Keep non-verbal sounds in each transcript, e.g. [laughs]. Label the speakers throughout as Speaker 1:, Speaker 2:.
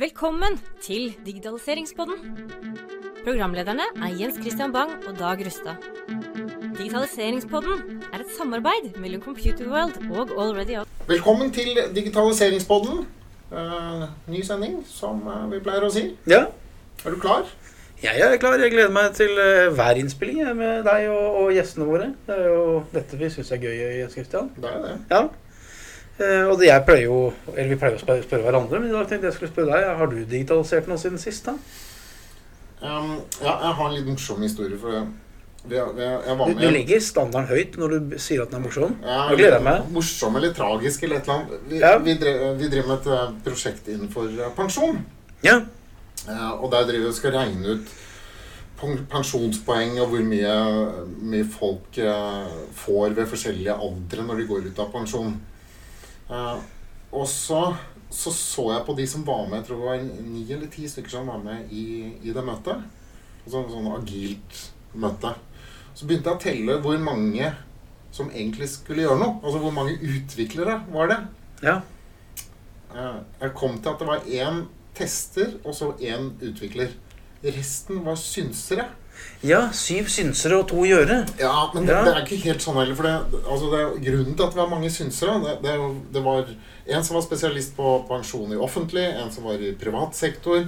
Speaker 1: Velkommen til Digitaliseringspodden. Programlederne er Jens Christian Bang og Dag Rustad. Digitaliseringspodden er et samarbeid mellom Computerworld og Already Out.
Speaker 2: Velkommen til Digitaliseringspodden. Eh, ny sending, som eh, vi pleier å si.
Speaker 3: Ja,
Speaker 2: Er du klar?
Speaker 3: jeg er klar. Jeg gleder meg til eh, hver innspilling med deg og, og gjestene våre. Det er jo dette vi syns er gøy, Jens Christian.
Speaker 2: Det er det.
Speaker 3: Ja. Eh, og jeg pleier jo Eller vi pleier å spørre, spørre hverandre, men i dag tenkte jeg skulle spørre deg. Har du digitalisert noe siden sist? da?
Speaker 2: Um, ja, jeg har en litt morsom historie. For det.
Speaker 3: Du, du legger standarden høyt når du sier at den er morsom.
Speaker 2: Ja,
Speaker 3: Nå gleder jeg meg.
Speaker 2: Morsom eller tragisk eller et eller annet. Vi,
Speaker 3: Ja.
Speaker 2: vi driver med et eh, prosjekt innenfor eh, pensjon.
Speaker 3: Ja.
Speaker 2: Uh, og der driver vi og skal regne ut pensjonspoeng og hvor mye, mye folk uh, får ved forskjellige aldre når de går ut av pensjon. Eh, og så, så så jeg på de som var med, jeg tror det var ni eller ti stykker som var med i, i det møtet. Sånn, sånn agilt møte. Så begynte jeg å telle hvor mange som egentlig skulle gjøre noe. Altså hvor mange utviklere var det.
Speaker 3: ja.
Speaker 2: Uh, Jeg kom til at det var én tester og så én utvikler. Resten var synsere.
Speaker 3: Ja, syv synsere og to gjøre.
Speaker 2: Ja, men det,
Speaker 3: Ja.
Speaker 2: det er ikke helt sånn heller. For det, altså det, grunnen til at vi har mange synsere, det, det, det var en som var spesialist på pensjon i offentlig, en som var i privat sektor,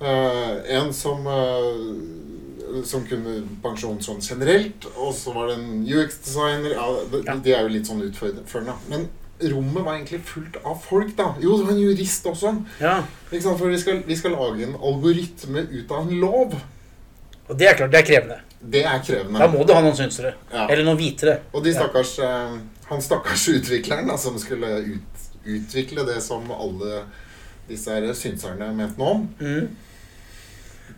Speaker 2: uh, en som uh, som kunne pensjon sånn generelt, og så var det en UX-designer ja, de,
Speaker 3: Ja.
Speaker 2: de er jo litt sånn utførende. Men rommet var egentlig fullt av folk, da. Jo, det var en jurist også.
Speaker 3: Ja.
Speaker 2: For vi skal, vi skal lage en algoritme ut av en lov.
Speaker 3: Og det er klart, det er krevende.
Speaker 2: Det er krevende.
Speaker 3: Da må du ha noen synsere.
Speaker 2: Ja.
Speaker 3: Eller noen vitere.
Speaker 2: Og de stakkars, eh, han stakkars [laughs] utvikleren da, som skulle ut, utvikle det som alle disse her synserne mente noe om,
Speaker 3: Mm.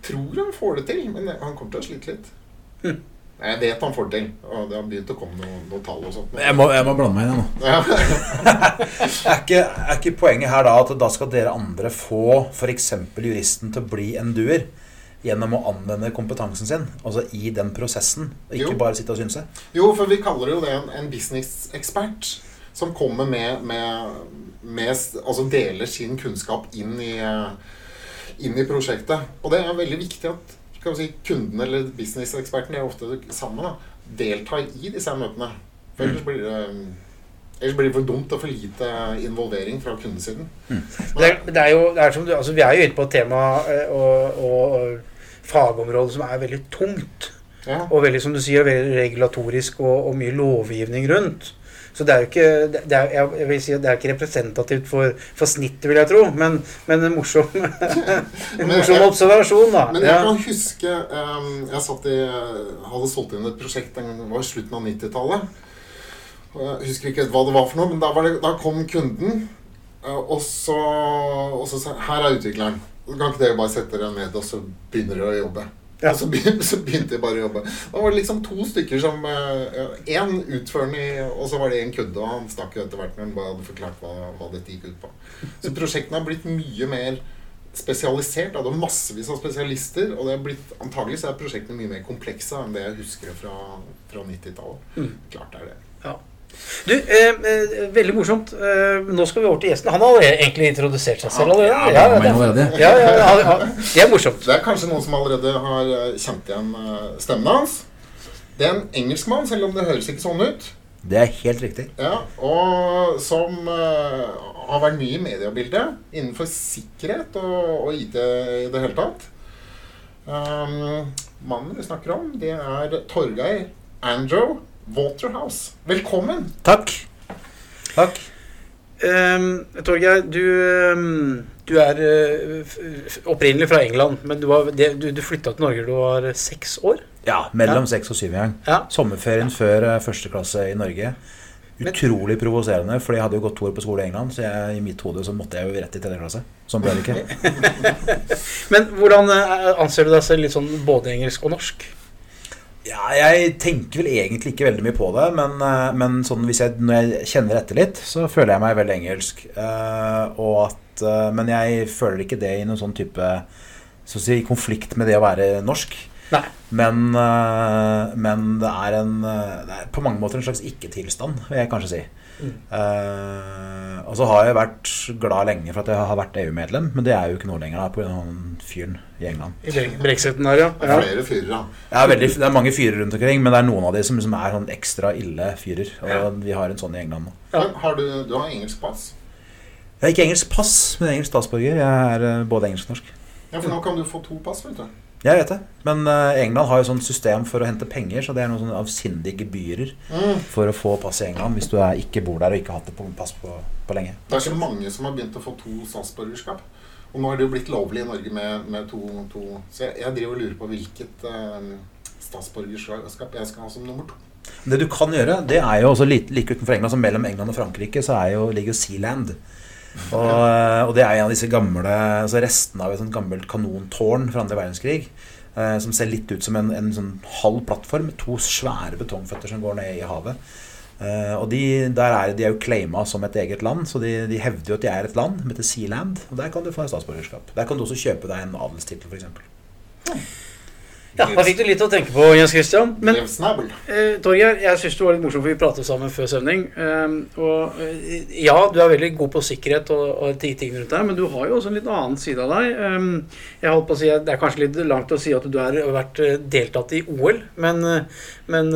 Speaker 2: tror han får det til, men han kommer til å slite litt.
Speaker 3: Mm.
Speaker 2: Jeg vet han får det til, og det har begynt å komme noen, noen tall og sånt.
Speaker 4: Jeg må, jeg må blande meg inn, jeg nå. [laughs] [laughs] Er ikke, er ikke poenget her da at da skal dere andre få f.eks. juristen til å bli en duer gjennom å anvende kompetansen sin, altså i den prosessen, og ikke
Speaker 2: Jo.
Speaker 4: bare sitte og synse?
Speaker 2: Jo, for vi kaller det jo det en, en business-ekspert som kommer med, med, med Altså deler sin kunnskap inn i, eh, inn i prosjektet. Og det er veldig viktig at vi si, kunden eller business-eksperten, er ofte sammen, da, deltar i disse møtene. For ellers blir det Ellers blir det for dumt og for lite involvering fra kundesiden.
Speaker 3: Det er, det er jo, det er som du, altså, Vi er jo inne på et tema eh, og, og fagområde som er veldig tungt.
Speaker 2: Ja.
Speaker 3: Og veldig, som du sier, veldig regulatorisk og, og mye lovgivning rundt. Så det er jo ikke det er, jeg vil si det er ikke representativt for, for snittet, vil jeg tro. Men, men en morsom, [laughs] en morsom
Speaker 2: jeg-
Speaker 3: observasjon, da.
Speaker 2: Men jeg
Speaker 3: Ja.
Speaker 2: kan huske um, Jeg satt i, hadde solgt inn et prosjekt det var i slutten av 90-tallet. Jeg husker ikke hva det var for noe, men da, det, da kom kunden, uh, og så, og så sa Her er utvikleren. Kan ikke dere bare sette dere ned, og så begynner dere å jobbe?
Speaker 3: Ja.
Speaker 2: Og så begynte, [laughs] så begynte jeg bare å jobbe. Da var det liksom to stykker som Én utførende, og så var det en kødde, og han stakk jo etter hvert når han bare hadde forklart hva, hva dette gikk ut på. Så prosjektene har blitt mye mer spesialisert. Det er massevis av spesialister, og det er blitt, antagelig så er prosjektene mye mer komplekse enn det jeg husker fra, fra 90-tallet.
Speaker 3: Mm.
Speaker 2: Klart er det.
Speaker 3: Du, eh, eh, veldig morsomt. Eh, nå skal vi over til gjesten. Han har egentlig introdusert seg selv allerede.
Speaker 4: Ja,
Speaker 3: Ja, det,
Speaker 4: allerede.
Speaker 3: ja, ja, det er morsomt.
Speaker 2: Det er kanskje noen som allerede har eh, kjent igjen eh, stemmen hans. Det er en engelskmann, selv om det høres ikke sånn ut.
Speaker 4: Det er helt riktig.
Speaker 2: Ja, og som eh, har vært mye i mediebildet innenfor sikkerhet og, og IT i det hele tatt. Um, mannen vi snakker om, det er Torgeir Andrew Waterhouse. Velkommen!
Speaker 4: Takk. Takk.
Speaker 3: Um, Torgeir, du, um, du er f- opprinnelig fra England, men du, var, det, du, du flytta til Norge da du var seks år.
Speaker 4: Ja, mellom seks og syv gang.
Speaker 3: Ja.
Speaker 4: Sommerferien før eh, første klasse i Norge. Utrolig provoserende, for jeg hadde jo gått to år på skole i England, så jeg, i mitt hode så måtte jeg jo rett i tredje klasse. Sånn ble det ikke. [laughs]
Speaker 3: Men hvordan eh, anser du deg selv litt sånn både engelsk og norsk?
Speaker 4: Ja, jeg tenker vel egentlig ikke veldig mye på det, men, eh, men sånn jeg, når jeg kjenner etter litt, så føler jeg meg veldig engelsk. Eh, og at, eh, men jeg føler ikke det i noen sånn type så å si, konflikt med det å være norsk.
Speaker 3: Nei.
Speaker 4: Men, men det er en Det er på mange måter en slags ikke-tilstand, vil jeg kanskje si.
Speaker 3: Mm.
Speaker 4: Eh, og så har jeg vært glad lenge for at jeg har vært EU-medlem, men det er jo ikke nå lenger pga. han fyren i England.
Speaker 3: I bre- brexiten her, ja.
Speaker 2: Det
Speaker 3: ja.
Speaker 2: flere fyrer, da.
Speaker 4: Det er, veldig, det er mange fyrer rundt omkring, men det er noen av de som, som er sånn ekstra ille fyrer. Og
Speaker 3: Ja.
Speaker 4: vi har en sånn i England nå.
Speaker 3: Ja.
Speaker 2: Har du, du har engelsk pass?
Speaker 4: Jeg har ikke engelsk pass, men engelsk statsborger. Jeg er eh, både engelsk og norsk.
Speaker 2: Ja, for nå kan du få to pass, vet du.
Speaker 4: Jeg vet det, men eh, England har jo sånn system for å hente penger, så det er noen sånne avsindige gebyrer
Speaker 2: Mm.
Speaker 4: for å få pass i England hvis du er, ikke bor der og ikke har hatt det på pass på, på lenge.
Speaker 2: Det er så mange som har begynt å få to statsborgerskap. Og nå er det jo blitt lovlig i Norge med, med to, to Så jeg, jeg driver og lurer på hvilket eh, statsborgerskap jeg skal ha som nummer to.
Speaker 4: Det du kan gjøre, det er jo også like, like utenfor England som mellom England og Frankrike, så er jo, ligger jo Sealand. Og, eh, og det er en av disse gamle altså restene av et sånt gammelt kanontårn fra andre verdenskrig. eh, som ser litt ut som en, en sånn halv plattform med to svære betongføtter som går ned i havet. Eh, og de, er, de er jo claima som et eget land, så de, de hevder jo at de er et land som heter Sealand. Og der kan du få en statsborgerskap. Der kan du også kjøpe deg en adelstittel, f.eks.
Speaker 3: ja, da fikk du litt å tenke på, Jens Christian. Men. Eh, Torgeir, jeg syns du var litt morsomt, for vi pratet sammen før sending. Um, og eh, ja, du er veldig god på sikkerhet og, og tingene rundt deg, men du har jo også en litt annen side av deg. Um, jeg holdt på å si at Det er kanskje litt langt å si at du har vært eh, deltatt i OL, men, eh, men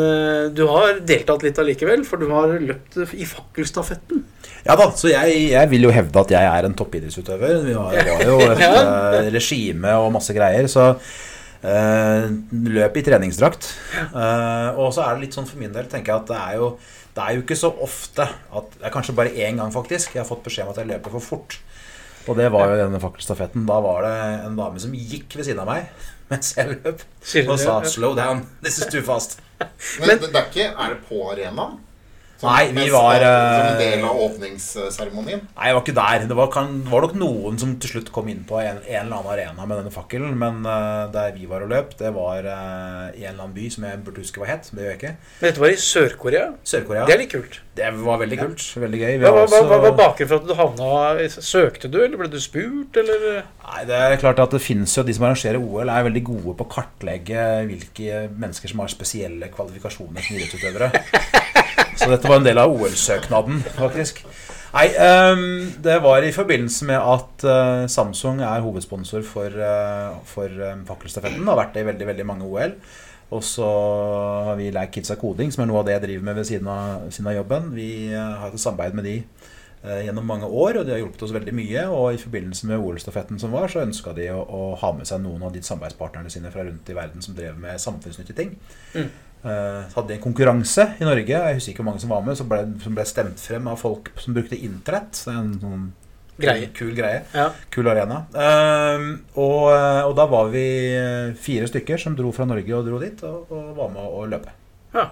Speaker 3: du har deltatt litt allikevel, for du har løpt i fakkelstafetten.
Speaker 4: Ja da, så jeg, jeg vil jo hevde at jeg er en toppidrettsutøver. Vi har, var jo [laughs] et
Speaker 3: Ja.
Speaker 4: regime og masse greier, så løp i treningsdrakt. Eh, og så er det litt sånn for min del, tenker jeg at det er jo det er jo ikke så ofte at Det er kanskje bare én gang, faktisk. Jeg har fått beskjed om at jeg løper for fort. Og det var jo denne fakkelstafetten. Da var det en dame som gikk ved siden av meg [laughs] mens jeg løp, og sa 'slow down'. This is too fast.
Speaker 2: Men,
Speaker 3: Men-
Speaker 2: det, det er ikke Er det på arenaen? Som-
Speaker 4: Nei, vi
Speaker 2: mens-
Speaker 4: var,
Speaker 2: Som en
Speaker 4: eh,
Speaker 2: del av åpningsseremonien?
Speaker 4: Nei, jeg var ikke der. Det var, kan, var nok noen som til slutt kom inn på en, en eller annen arena med denne fakkelen. Men uh, der vi var og løp, det var uh, i en eller annen by som jeg burde huske hva het. Det gjør jeg ikke.
Speaker 3: Men dette var i Sør-Korea.
Speaker 4: Sør-Korea.
Speaker 3: Det er litt kult.
Speaker 4: Det var veldig kult. Veldig gøy.
Speaker 3: Hva hva- hva- hva var
Speaker 4: også-
Speaker 3: bakgrunnen for at du havna Søkte du, eller ble du spurt, eller?
Speaker 4: Nei, det er klart at det finnes jo De som arrangerer OL, er veldig gode på å kartlegge hvilke mennesker som har spesielle kvalifikasjoner som idrettsutøvere. [laughs] Så dette var en del av OL-søknaden, faktisk. Nei, um, det var i forbindelse med at uh, Samsung er hovedsponsor for, uh, for um, fakkelstafetten. Har vært det i veldig, veldig mange OL. Og så har vi lært av koding, som er noe av det jeg driver med ved siden av, siden av jobben. Vi uh, har hatt et samarbeid med de gjennom mange år, og de har hjulpet oss veldig mye. Og i forbindelse med OL-stafetten som var, så ønska de å, å ha med seg noen av de samarbeidspartnerne sine fra rundt i verden som drev med samfunnsnyttige ting.
Speaker 3: Mm.
Speaker 4: Eh, hadde en konkurranse i Norge, jeg husker ikke hvor mange som var med, som ble, som ble stemt frem av folk som brukte internett. Er en sånn
Speaker 3: Greie.
Speaker 4: Kul, kul greie.
Speaker 3: Ja.
Speaker 4: Kul arena. Ehm, og, og da var vi fire stykker som dro fra Norge og dro dit, og, og var med å løpe.
Speaker 3: ja.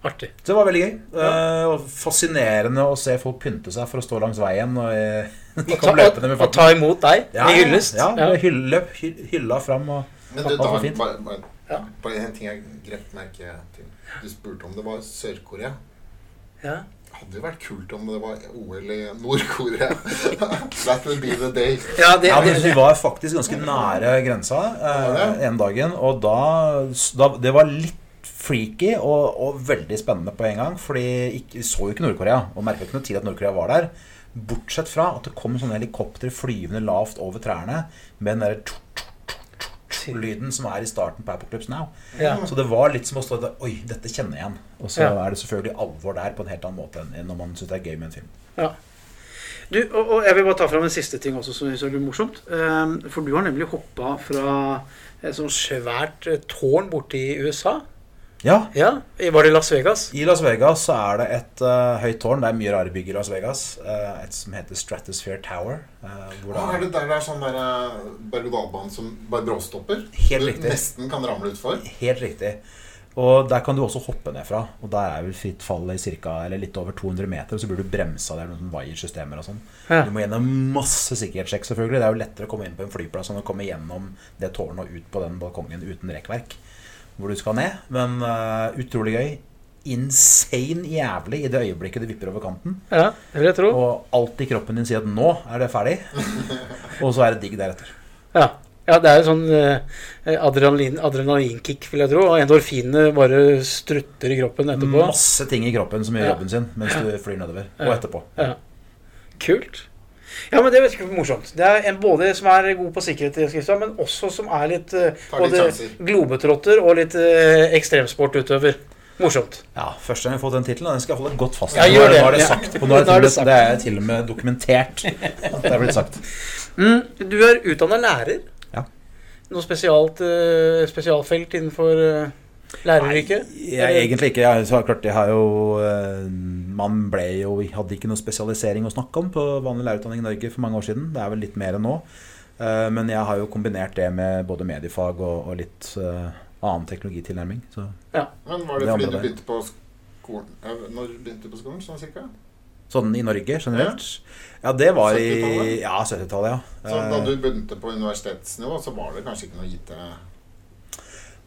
Speaker 3: Artig.
Speaker 4: Så det var veldig gøy. Ja. og fascinerende å se folk pynte seg for å stå langs veien. Og eh, [laughs]
Speaker 3: Og ta,
Speaker 4: med
Speaker 3: og ta imot deg
Speaker 4: Ja,
Speaker 3: i hyllest.
Speaker 4: Ja,
Speaker 3: Ja.
Speaker 4: Hylla, hylla fram og
Speaker 2: Men du,
Speaker 4: var
Speaker 2: da,
Speaker 4: fint.
Speaker 2: bare, bare,
Speaker 3: Ja.
Speaker 2: bare en ting jeg grep merke til. Du spurte om det var Sør-Korea.
Speaker 3: Ja.
Speaker 2: Hadde jo vært kult om det var OL i Nord-Korea. [laughs] That would be the day.
Speaker 3: Ja, det,
Speaker 4: Ja, det, vi var faktisk ganske nære grensa eh, en dagen. Og da, da Det var litt freaky og, og veldig spennende på en gang. Fordi ikke, vi så jo ikke Nord-Korea, og merka ikke noe tid at Nord-Korea var der. Bortsett fra at det kom sånne helikoptre flyvende lavt over trærne med den derre lyden som er i starten på Apocalypse Now.
Speaker 3: ja.
Speaker 4: Så det var litt som å stå der Oi, dette kjenner jeg igjen. Og så
Speaker 3: Ja.
Speaker 4: er det selvfølgelig alvor der på en helt annen måte enn når man syns det er gøy med en film.
Speaker 3: Ja. Du, og, og jeg vil bare ta fram en siste ting også som jeg synes er morsomt. Ehm, for du har nemlig hoppa fra et sånt svært tårn borte i USA.
Speaker 4: Ja,
Speaker 3: Ja, Var det i Las Vegas?
Speaker 4: I Las Vegas så er det et uh, høyt tårn. Det er mye rare bygg i Las Vegas. Uh, et som heter Stratosphere Tower. Uh, hvor
Speaker 2: Å, er
Speaker 4: det
Speaker 2: der det er sånn der berg-og-dal-bane som bare bråstopper?
Speaker 4: Helt
Speaker 2: du
Speaker 4: riktig.
Speaker 2: nesten kan ramle utfor?
Speaker 4: helt riktig. Og der kan du også hoppe ned fra. Og der er vel fritt fall i cirka, eller litt over 200 meter. Og så blir du bremsa. Det er noen vaiersystemer og sånn.
Speaker 3: Ja.
Speaker 4: Du må gjennom masse sikkerhetssjekk, selvfølgelig. Det er jo lettere å komme inn på en flyplass enn å komme gjennom det tårnet og ut på den balkongen uten rekkverk. Hvor du skal ned. Men uh, utrolig gøy. Insane jævlig i det øyeblikket du vipper over kanten.
Speaker 3: Ja, det vil jeg tro.
Speaker 4: Og alt i kroppen din sier at nå er det ferdig. [laughs] Og så er det digg deretter.
Speaker 3: Ja. Ja, det er jo sånn eh, adrenalin, adrenalinkick, vil jeg tro. Og endorfinene bare strutter i kroppen etterpå.
Speaker 4: Masse ting i kroppen som gjør
Speaker 3: Ja.
Speaker 4: jobben sin mens du flyr nedover. Og etterpå.
Speaker 3: Ja. Kult. Ja, men det er morsomt. Det er en både som er god på sikkerhet, men også som er litt eh,
Speaker 2: litt
Speaker 3: både globetrotter og litt eh, ekstremsportutøver. Morsomt.
Speaker 4: Ja, Første gang jeg har fått den tittelen, den skal jeg holde godt fast
Speaker 3: Ja,
Speaker 4: er-
Speaker 3: det.
Speaker 4: Nå er det
Speaker 3: Ja.
Speaker 4: sagt. Og nå er det,
Speaker 3: det
Speaker 4: til med- det er til og med dokumentert at det er blitt sagt.
Speaker 3: Mm, du er utdanna lærer.
Speaker 4: Ja.
Speaker 3: Noe spesialt, eh, spesialfelt innenfor læreryrket?
Speaker 4: Jeg, egentlig ikke. Jeg, så klart, jeg har jo eh, Man ble jo hadde ikke noe spesialisering å snakke om på vanlig lærerutdanning i Norge for mange år siden. Det er vel litt mer enn nå. Eh, men jeg har jo kombinert det med både mediefag og, og litt eh, annen teknologitilnærming. Så
Speaker 2: Men var det
Speaker 4: Det
Speaker 2: fordi du begynte på skolen Når begynte du på skolen, sånn cirka?
Speaker 4: Sånn i Norge generelt? Ja, det var i
Speaker 2: 70-tallet?
Speaker 4: Ja, 70-tallet, ja.
Speaker 2: Så da du begynte på universitetsnivå, så var det kanskje ikke noe IT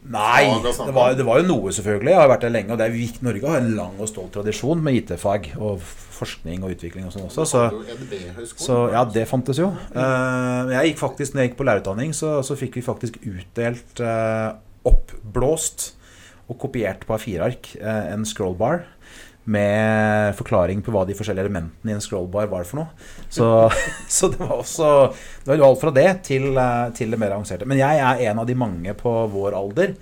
Speaker 4: Nei, det var, det var jo noe, selvfølgelig. Jeg har vært der lenge. Og det er viktig. Norge har en lang og stolt tradisjon med IT-fag og forskning og utvikling og sånn også. Så, så ja, det fantes jo. Eh, jeg gikk faktisk, når jeg gikk på lærerutdanning, så, så fikk vi faktisk utdelt eh, oppblåst og kopiert på A4-ark eh, en scrollbar med forklaring på hva de forskjellige elementene i en scrollbar var for noe. Så, [laughs] så det var også Det var jo alt fra det til, eh, til det mer avanserte. Men jeg er en av de mange på vår alder,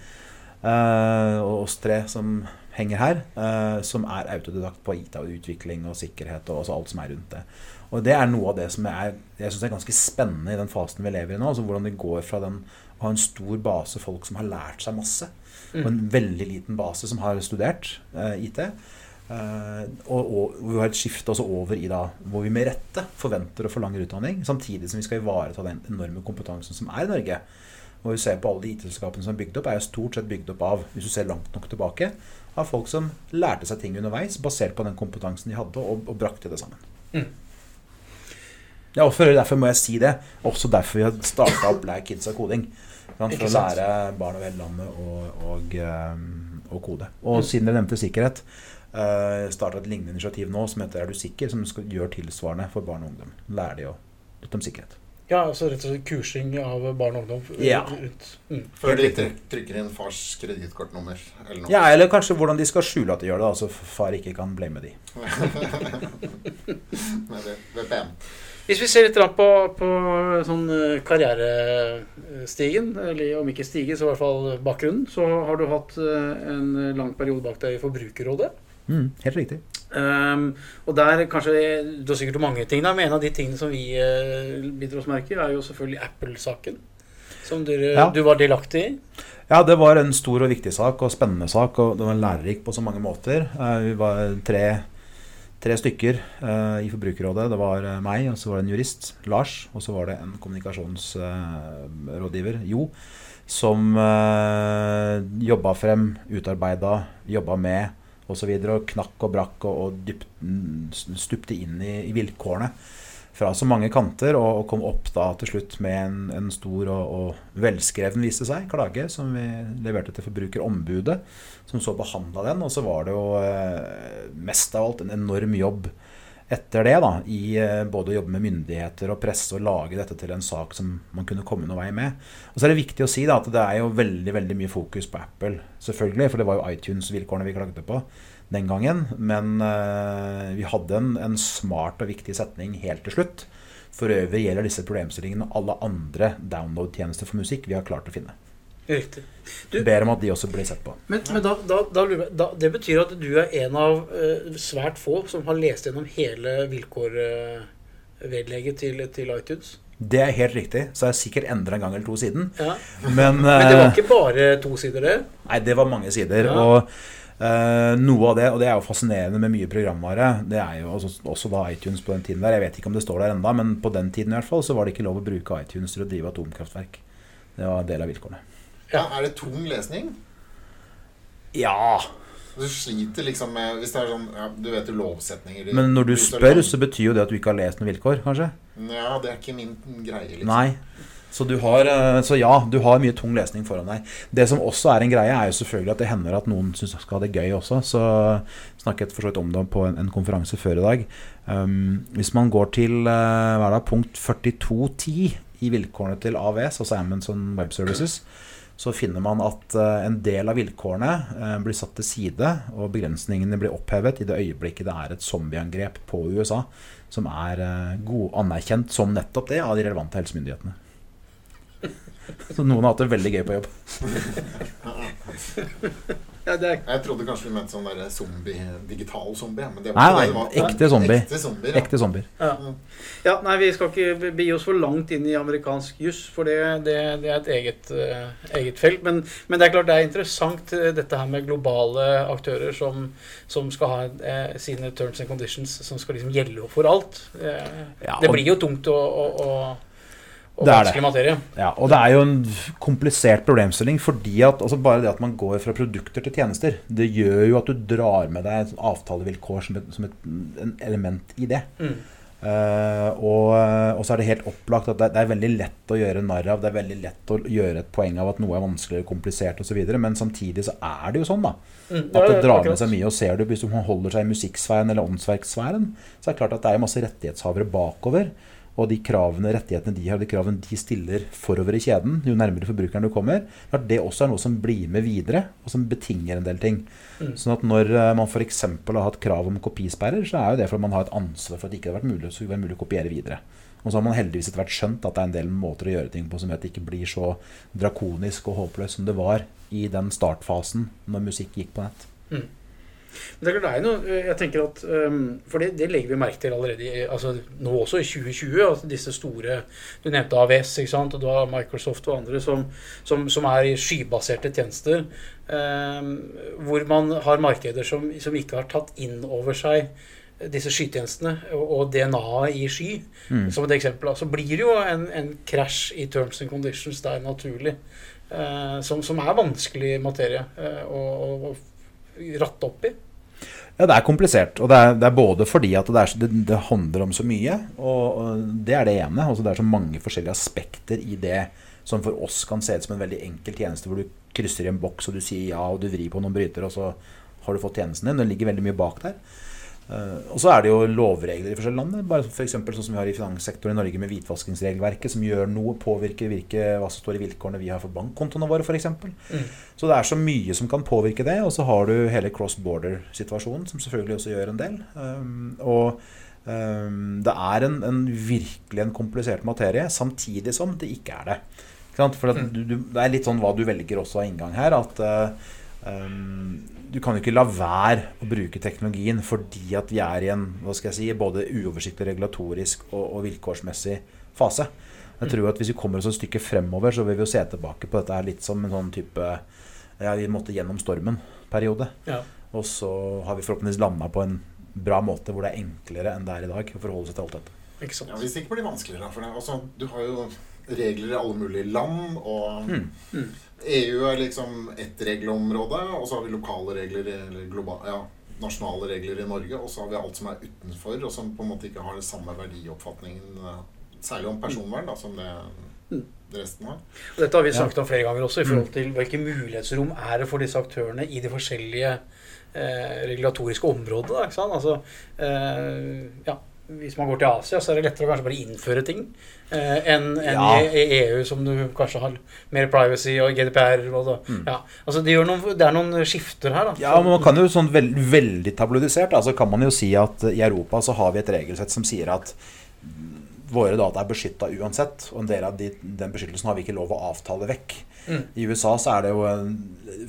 Speaker 4: eh, og oss tre som henger her, eh, som er autodidakt på IT og utvikling og sikkerhet og alt som er rundt det. Og det er noe av det som jeg, jeg synes er ganske spennende i den fasen vi lever i nå. altså Hvordan det går fra den å ha en stor base folk som har lært seg masse, og en veldig liten base som har studert IT. Eh, og, og vi har et skifte også over i da hvor vi med rette forventer og forlanger utdanning, samtidig som vi skal ivareta den enorme kompetansen som er i Norge. Og vi ser på alle de IT-selskapene som er bygd opp, er jo stort sett bygd opp av, hvis du ser langt nok tilbake, av folk som lærte seg ting underveis, basert på den kompetansen de hadde, og, og brakte det sammen.
Speaker 3: Mm.
Speaker 4: Ja, og for, derfor må jeg si det. Også derfor vi har starta opp Lær kids av koding. For å lære barn over hele landet å, og, eh, å kode.
Speaker 3: Mm.
Speaker 4: Og siden dere nevnte sikkerhet, uh, starta et lignende initiativ nå som heter Er du sikker? Som skal gjøre tilsvarende for barn og ungdom. Lære de å litt om sikkerhet.
Speaker 3: Ja, altså rett og slett kursing av barn og ungdom.
Speaker 4: Ja.
Speaker 3: Mm.
Speaker 2: Før de tryk- trykker inn fars kredittkortnummer eller noe.
Speaker 4: Ja, eller kanskje hvordan de skal skjule at de gjør det, altså far ikke kan blame de. [laughs]
Speaker 3: Hvis vi ser litt på, på sånn eh, karrierestigen, eller om ikke stigen, så i hvert fall bakgrunnen, så har du hatt eh, en lang periode bak deg i Forbrukerrådet.
Speaker 4: Mm, helt riktig.
Speaker 3: Um, og der kanskje Du har sikkert mange ting, der, men en av de tingene som vi uh, biter oss merke er jo selvfølgelig Apple-saken. Som du,
Speaker 4: Ja.
Speaker 3: du var delaktig i.
Speaker 4: Ja, det var en stor og viktig sak, og spennende sak, og det var lærerik på så mange måter. Uh, Vi var tre, tre stykker uh, i Forbrukerrådet. Det var meg, og så var det en jurist, Lars, og så var det en kommunikasjonsrådgiver, Jo, som uh, jobba frem, utarbeida, jobba med osv. videre, og knakk og brakk og, og dypt, stupte inn i, i vilkårene fra så mange kanter, og, og kom opp da til slutt med en, en stor og, og velskreven, viste seg, klage som vi leverte til Forbrukerombudet, som så behandla den. Og så var det jo eh, mest av alt en enorm jobb etter det, da, i eh, både å jobbe med myndigheter og presse og lage dette til en sak som man kunne komme noen vei med. Og så er det viktig å si da, at det er jo veldig veldig mye fokus på Apple, selvfølgelig, for det var jo iTunes-vilkårene vi klagde på den gangen. Men uh, vi hadde en, en smart og viktig setning helt til slutt. For øvrig gjelder disse problemstillingene alle andre download-tjenester for musikk vi har klart å finne.
Speaker 3: Riktig. Du-
Speaker 4: ber om at de også blir sett på.
Speaker 3: Men, men da, da, da, det betyr at du er en av uh, svært få som har lest gjennom hele vilkårvedlegget til, til iTunes.
Speaker 4: Det er helt riktig. Så har jeg sikkert endra en gang eller to siden.
Speaker 3: Ja.
Speaker 4: Men, [laughs]
Speaker 3: Men det var
Speaker 4: eh,
Speaker 3: ikke bare to sider, det.
Speaker 4: Nei, det var mange sider.
Speaker 3: Ja.
Speaker 4: Og uh, noe av det, og det er jo fascinerende med mye programvare, det er jo også, også da iTunes på den tiden der. Jeg vet ikke om det står der enda, men på den tiden i hvert fall så var det ikke lov å bruke iTunes til å drive atomkraftverk. Det var en del av vilkårene.
Speaker 2: Ja, er det tung lesning?
Speaker 4: Ja,
Speaker 2: Du sliter liksom med Hvis det er sånn ja, Du vet jo lovsetninger
Speaker 4: men når du spør, så betyr jo det at du ikke har lest noen vilkår, kanskje?
Speaker 2: Ja, det er ikke min greie, liksom.
Speaker 4: Nei. Så, du har, eh, så ja, du har mye tung lesning foran deg. Det som også er en greie, er jo selvfølgelig at det hender at noen syns skal ha det gøy også. Så snakket for så vidt om det på en, en konferanse før i dag. Um, hvis man går til uh, hva er det, punkt 42.10 i vilkårene til AVS, altså Amazon Web Services, så finner man at eh, en del av vilkårene eh, blir satt til side, og begrensningene blir opphevet i det øyeblikket det er et zombieangrep på USA, som er eh, god, anerkjent som nettopp det av de relevante helsemyndighetene. Så noen har hatt det veldig gøy på jobb. [laughs] [laughs]
Speaker 3: Ja, det er
Speaker 2: Jeg trodde kanskje vi mente sånn der zombie, digital zombie. Men det var
Speaker 4: nei,
Speaker 2: nei, det
Speaker 4: ekte zombie.
Speaker 2: Ekte zombier, ja.
Speaker 4: Ekte zombier.
Speaker 3: Ja. ja, nei, vi skal ikke begi oss for langt inn i amerikansk juss, for det, det, det er et eget, uh, eget felt. Men, men det er klart det er interessant eh, dette her med globale aktører som, som skal ha uh, sine terms and conditions som skal liksom gjelde for alt. Uh,
Speaker 4: Ja,
Speaker 3: det blir jo tungt å, å, og, og
Speaker 4: Det det.
Speaker 3: vanskelig materie.
Speaker 4: Ja, og det er jo en komplisert problemstilling fordi at altså bare det at man går fra produkter til tjenester, det gjør jo at du drar med deg et avtalevilkår som et, som et en element i det.
Speaker 3: Mm.
Speaker 4: Uh, og, og så er det helt opplagt at det, det er veldig lett å gjøre narr av, det er veldig lett å gjøre et poeng av at noe er vanskeligere, komplisert osv., men samtidig så er det jo sånn, da.
Speaker 3: Mm,
Speaker 4: At det drar med seg mye. Og ser du hvis man holder seg i musikksfæren eller åndsverksfæren, så er det klart at det er masse rettighetshavere bakover. Og de kravene, rettighetene de har, de kravene de stiller forover i kjeden, jo nærmere forbrukeren du kommer, at det også er noe som blir med videre, og som betinger en del ting.
Speaker 3: Mm.
Speaker 4: Sånn at når eh, man f.eks. har hatt krav om kopisperrer, så er jo det fordi man har et ansvar for at det ikke har vært mulig, så det være mulig å kopiere videre. Og så har man heldigvis etter hvert skjønt at det er en del måter å gjøre ting på som gjør at det ikke blir så drakonisk og håpløst som det var i den startfasen når musikk gikk på nett.
Speaker 3: Men det er klart det er noe, jeg tenker at, um, For det, det legger vi merke til allerede altså nå også i 2020. Altså disse store Du nevnte AVS, ikke sant? og du har Microsoft og andre som, som, som er i skybaserte tjenester. Um, hvor man har markeder som, som ikke har tatt inn over seg disse skytjenestene og, DNA-et i sky.
Speaker 4: Mm.
Speaker 3: Som et eksempel. Så blir det jo en, en krasj i terms and conditions der naturlig. eh, som, som er vanskelig materie eh, å, å ratte opp i.
Speaker 4: Ja, det er komplisert. Og det er, det er både fordi at det, er, det, handler om så mye, og, det er det ene. Altså det er så mange forskjellige aspekter i det som for oss kan se ut som en veldig enkel tjeneste, hvor du krysser i en boks og du sier ja, og du vrir på noen bryter, og så har du fått tjenesten din. Det ligger veldig mye bak der. Eh, og så er det jo lovregler i forskjellige land. Bare for eksempel sånn som vi har i finanssektoren i Norge med hvitvaskingsregelverket, som gjør noe, påvirker virke, hva som står i vilkårene vi har for bankkontoene våre, f.eks.
Speaker 3: Mm.
Speaker 4: Så det er så mye som kan påvirke det. Og så har du hele cross border-situasjonen, som selvfølgelig også gjør en del. Um, og um, det er en, en virkelig en komplisert materie, samtidig som det ikke er det. Ikke sant? For at du, du, det er litt sånn hva du velger også av inngang her. At um, du kan jo ikke la være å bruke teknologien fordi at vi er i en hva skal jeg si, både uoversiktlig regulatorisk og, og vilkårsmessig fase. Jeg tror at Hvis vi kommer oss et stykke fremover, så vil vi jo se tilbake på dette her litt som en sånn type ja, Vi måtte gjennom stormen-periode.
Speaker 3: Ja.
Speaker 4: Og så har vi forhåpentligvis landa på en bra måte hvor det er enklere enn det er i dag å forholde seg til alt dette.
Speaker 3: Ikke sant?
Speaker 2: Ja, Hvis det ikke blir vanskeligere. For det, altså, du har jo regler i alle mulige land. Og
Speaker 4: Mm.
Speaker 3: Mm.
Speaker 2: EU er liksom ett regelområde, og så har vi lokale regler eller globale, ja, nasjonale regler i Norge. Og så har vi alt som er utenfor, og som på en måte ikke har den samme verdioppfatningen, eh, særlig om personvern, da, som det
Speaker 3: Mm.
Speaker 2: resten har.
Speaker 3: Og Dette har vi snakket om flere ganger også, i forhold til hvilke mulighetsrom er det for disse aktørene i de forskjellige eh, regulatoriske områdene. Da, ikke sant? Altså, eh, ja, hvis man går til Asia, så er det lettere å kanskje bare innføre ting eh, enn en
Speaker 4: Ja.
Speaker 3: i, i EU, som du kanskje har mer privacy og GDPR. Og så.
Speaker 4: Mm.
Speaker 3: ja, altså det, noen, det er noen skifter her. Da,
Speaker 4: Ja, men man kan jo sånn veld, veldig tabloidisert altså kan man jo si at i Europa så har vi et regelsett som sier at våre data er beskytta uansett, og en del av de, den beskyttelsen har vi ikke lov å avtale vekk.
Speaker 3: Mm.
Speaker 4: I USA så er det jo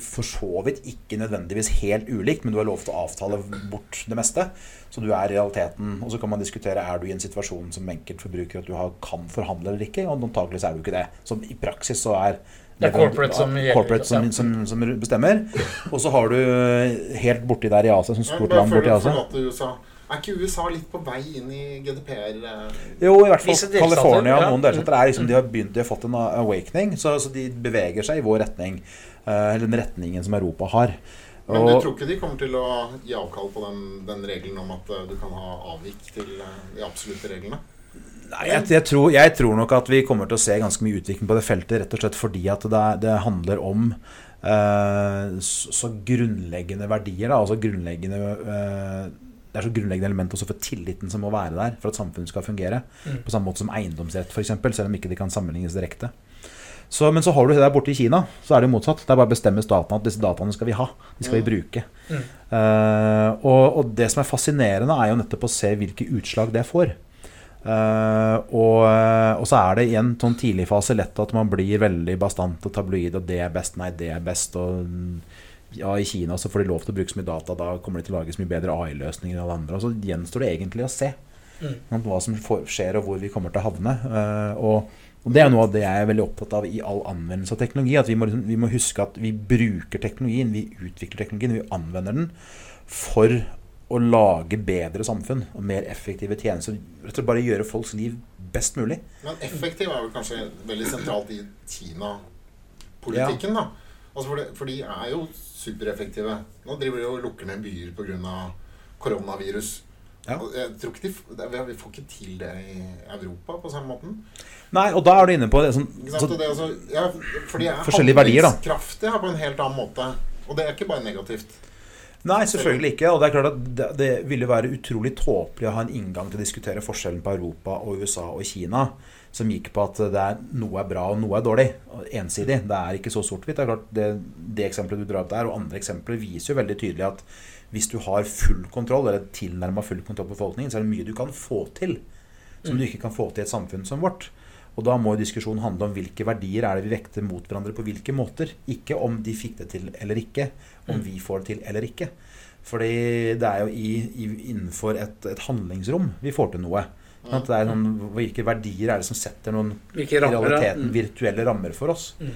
Speaker 4: for så vidt ikke nødvendigvis helt ulikt, men du har lov til å avtale bort det meste. Så du er i realiteten Og så kan man diskutere er du i en situasjon som enkeltforbruker at du har, kan forhandle eller ikke, og antakeligvis er du ikke det. Så i praksis så er
Speaker 3: Det er corporate som gjelder,
Speaker 4: corporate som, som, som bestemmer. Og så har du helt borti der i Asia, som stort land borti Asia.
Speaker 2: Er ikke USA litt på vei inn i GDPR? eh?
Speaker 4: Jo, i hvert fall California og noen delstater er liksom, de har begynt, de har fått en awakening, så, så de beveger seg i vår retning. eh, eller den retningen som Europa har.
Speaker 2: Men du tror ikke de kommer til å gi avkall på den, den regelen om at eh, du kan ha avvik til eh, de absolutte reglene?
Speaker 4: Nei, jeg, jeg, tror, jeg tror nok at vi kommer til å se ganske mye utvikling på det feltet, rett og slett fordi at det, det handler om eh, så, så grunnleggende verdier, da, altså grunnleggende eh, det er så grunnleggende element også for tilliten som må være der for at samfunnet skal fungere.
Speaker 3: Mm.
Speaker 4: På samme måte som eiendomsrett, f.eks., selv om ikke de kan sammenlignes direkte. Så, men så har du det der borte i Kina, så er det jo motsatt. Det er bare å bestemme staten at disse dataene skal vi ha. De skal vi bruke.
Speaker 3: Mm.
Speaker 4: Uh, og, og det som er fascinerende, er jo nettopp å se hvilke utslag det får. Uh, og, og så er det i en sånn tidlig fase lett at man blir veldig bastant og tabloid, og det er best, nei, det er best. og ja, I Kina så får de lov til å bruke så mye data, da kommer de til å lage så mye bedre AI-løsninger enn alle andre. Og så gjenstår det egentlig å se
Speaker 3: Mm.
Speaker 4: hva som skjer, og hvor vi kommer til å havne. Eh, og, og det er noe av det jeg er veldig opptatt av i all anvendelse av teknologi. At vi må, liksom, vi må huske at vi bruker teknologien, vi utvikler teknologien, vi anvender den for å lage bedre samfunn og mer effektive tjenester. Rett og slett bare gjøre folks liv best mulig.
Speaker 2: Men effektiv er vel kanskje veldig sentralt i Kina-politikken, da. Altså for, det, for de er jo supereffektive. Nå driver de og lukker ned byer pga. koronavirus.
Speaker 4: Ja.
Speaker 2: Og Jeg tror ikke de, vi får ikke til det i Europa på samme måten.
Speaker 4: Nei, og da er du inne på det sånn så,
Speaker 2: det altså, ja, for de er
Speaker 4: Forskjellige verdier, da.
Speaker 2: handlingskraftige på en helt annen måte. Og det er ikke bare negativt.
Speaker 4: Nei, selvfølgelig ikke. Og det er klart at det, det ville være utrolig tåpelig å ha en inngang til å diskutere forskjellen på Europa og USA og Kina som gikk på at det er, noe er bra og noe er dårlig. Ensidig. Det er ikke så sort-hvitt. Det er klart det, det eksempelet du drar opp der, og andre eksempler viser jo veldig tydelig at hvis du har full kontroll, eller tilnærma full kontroll på befolkningen, så er det mye du kan få til som du ikke kan få til i et samfunn som vårt. Og da må jo diskusjonen handle om hvilke verdier er det vi vekter mot hverandre på hvilke måter. Ikke om de fikk det til eller ikke, om vi får det til eller ikke. Fordi det er jo i, i, innenfor et, et handlingsrom vi får til noe. Er noen, hvilke verdier er det som setter noen
Speaker 3: rammer
Speaker 4: realiteten
Speaker 3: Mm.
Speaker 4: virtuelle rammer for oss?
Speaker 3: Mm.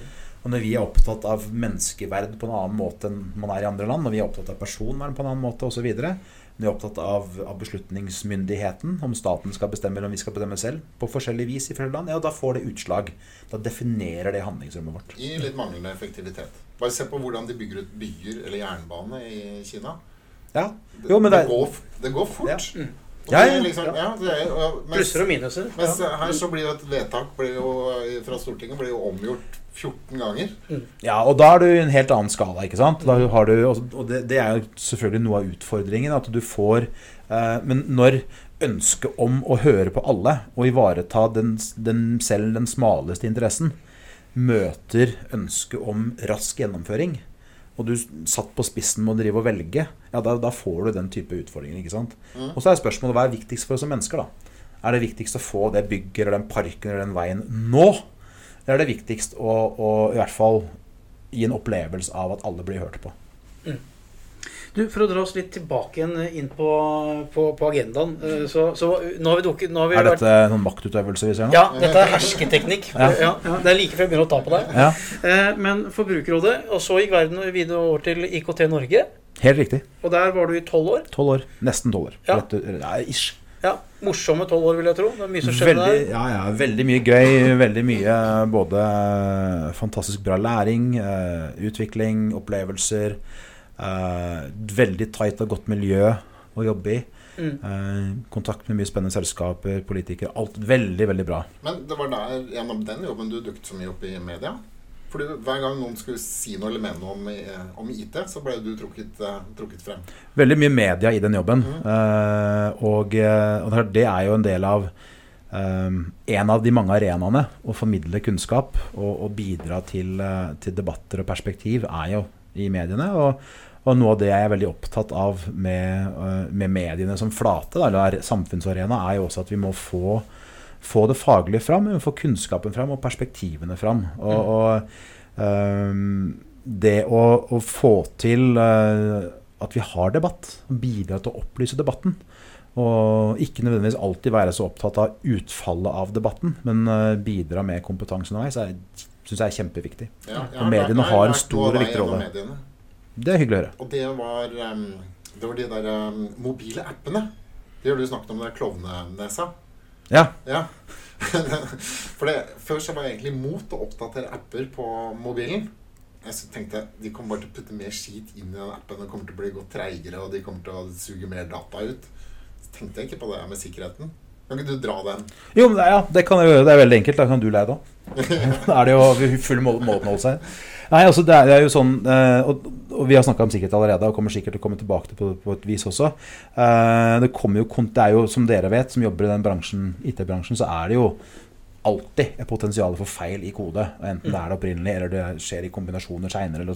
Speaker 4: Og når vi er opptatt av menneskeverd på en annen måte enn man er i andre land, når vi er opptatt av personvern på en annen måte osv., når vi er opptatt av, av beslutningsmyndigheten, om staten skal bestemme eller om vi skal bestemme selv, på forskjellig vis i flere land, ja, da får det utslag. Da definerer det handlingsrommet vårt.
Speaker 2: I litt manglende effektivitet. Bare se på hvordan de bygger ut byer eller jernbane i Kina.
Speaker 4: Ja,
Speaker 2: Det,
Speaker 4: Jo, men det
Speaker 2: det, går, det går fort.
Speaker 4: Ja. Ja, ja,
Speaker 2: liksom,
Speaker 3: ja.
Speaker 2: ja, er, mens,
Speaker 3: Plusser og minuser.
Speaker 2: mens her så blir jo et vedtak blir jo, fra Stortinget blir jo omgjort 14 ganger.
Speaker 4: Ja, og da er du i en helt annen skala, ikke sant? Da har du, og det, det er jo selvfølgelig noe av utfordringen, at du får eh, Men når ønsket om å høre på alle og ivareta den, den, selv den smaleste interessen møter ønsket om rask gjennomføring, og du satt på spissen med å drive og velge, ja, da, da får du den type utfordringer. ikke sant?
Speaker 2: Mm.
Speaker 4: Og så er spørsmålet hva er viktigst for oss som mennesker, da? Er det viktigst å få det bygget eller den parken eller den veien nå? Eller er det viktigst å, å i hvert fall gi en opplevelse av at alle blir hørt på?
Speaker 3: Du, For å dra oss litt tilbake igjen inn på, på, på agendaen. eh, Så, så nå har vi dukket nå har vi
Speaker 4: Er
Speaker 3: vært-
Speaker 4: dette noen maktutøvelse vi ser nå?
Speaker 3: Ja, dette er hersketeknikk.
Speaker 4: Ja.
Speaker 3: Ja. Ja, det er like før jeg begynner å ta på deg.
Speaker 4: Ja,
Speaker 3: Eh, Men Forbrukerrådet, og så gikk verden videre over til IKT Norge.
Speaker 4: Helt riktig.
Speaker 3: Og der var du i tolv år.
Speaker 4: Tolv år. Nesten tolv år.
Speaker 3: Ja.
Speaker 4: Rett, ja, ish.
Speaker 3: Ja, Morsomme tolv år, vil jeg tro. Det er mye som skjedde
Speaker 4: Veldig,
Speaker 3: der.
Speaker 4: ja, ja, veldig mye gøy. Veldig mye både fantastisk bra læring, eh, utvikling, opplevelser. Eh, veldig tight og godt miljø å jobbe i.
Speaker 3: Mm.
Speaker 4: Uh, kontakt med mye spennende selskaper, politikere. Alt veldig, veldig bra.
Speaker 2: Men det var der, gjennom den jobben du dukket så mye opp i media. Fordi hver gang noen skulle si noe eller mene noe om, om IT, så ble du trukket, uh, trukket frem.
Speaker 4: Veldig mye media i den jobben. Eh, og, eh, og det er- jo en del av um, en av de mange arenaene å formidle kunnskap og, og bidra til, eh, til debatter og perspektiv er jo i mediene. Og, og noe av det jeg er veldig opptatt av med, eh, med mediene som flate, eller samfunnsarena, er jo også at vi må få, få det faglige fram, vi må få kunnskapen fram og perspektivene fram. Og, og um, det å, å få til uh, at vi har debatt, bidra til å opplyse debatten. Og ikke nødvendigvis alltid være så opptatt av utfallet av debatten, men uh, bidra med kompetanse underveis, syns jeg er kjempeviktig.
Speaker 2: Ja,
Speaker 4: Og mediene har en stor og viktig rolle. Det er hyggelig å høre.
Speaker 2: Og det var, um, det var de der um, mobile appene. Det har du snakket om, Det er klovnenesa.
Speaker 4: Ja,
Speaker 2: Ja. [laughs] For det, Før så var jeg egentlig imot å oppdatere apper på mobilen. Jeg så tenkte De kommer bare til å putte mer skit inn i den appen. Det kommer til å bli gått treigere, og de kommer til å suge mer data ut. Så tenkte jeg ikke på det med sikkerheten. Kan ikke du dra den?
Speaker 4: Jo, men det, ja, det kan jeg gjøre. Det er veldig enkelt. Da kan du leie, da. [laughs] Da er det jo full mål- måloppnåelse her. Nei, altså det er, jo sånn eh, og, vi har snakka om sikkerhet allerede, og kommer sikkert til å komme tilbake til på, på et vis også. Eh, det, jo, det er jo, som dere vet, som jobber i den bransjen, IT-bransjen, så er det jo alltid et potensial for feil i kode. Enten det er det opprinnelig, eller det skjer i kombinasjoner seinere.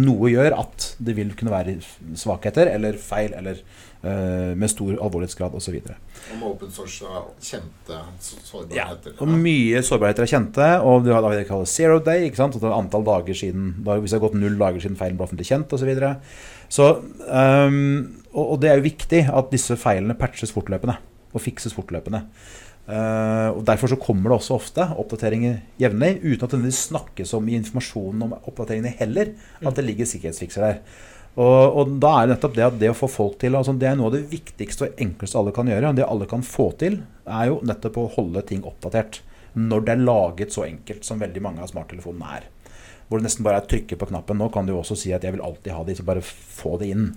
Speaker 4: Noe gjør at det vil kunne være svakheter eller feil eller uh, med stor alvorlighetsgrad osv.
Speaker 2: Om open source er kjente sårbarheter?
Speaker 4: Ja, og mye sårbarheter er kjente, og du har det vi kaller zero day. ikke sant? At det er antall dager siden, Hvis det har gått null dager siden feilen ble offentlig kjent osv. Så, så um, og, og det er jo viktig at disse feilene patches fortløpende og fikses fortløpende. Eh, og Derfor så kommer det også ofte oppdateringer jevnlig, uten at det snakkes om i informasjonen om oppdateringene heller, at det ligger sikkerhetsfikser der. Og, og da er det nettopp det at det å få folk til altså Det er noe av det viktigste og enkleste alle kan gjøre. Og det alle kan få til, er jo nettopp å holde ting oppdatert. Når det er laget så enkelt som veldig mange av smarttelefonene er. Hvor det nesten bare er å trykke på knappen. Nå kan du jo også si at jeg vil alltid ha de, så bare få det inn.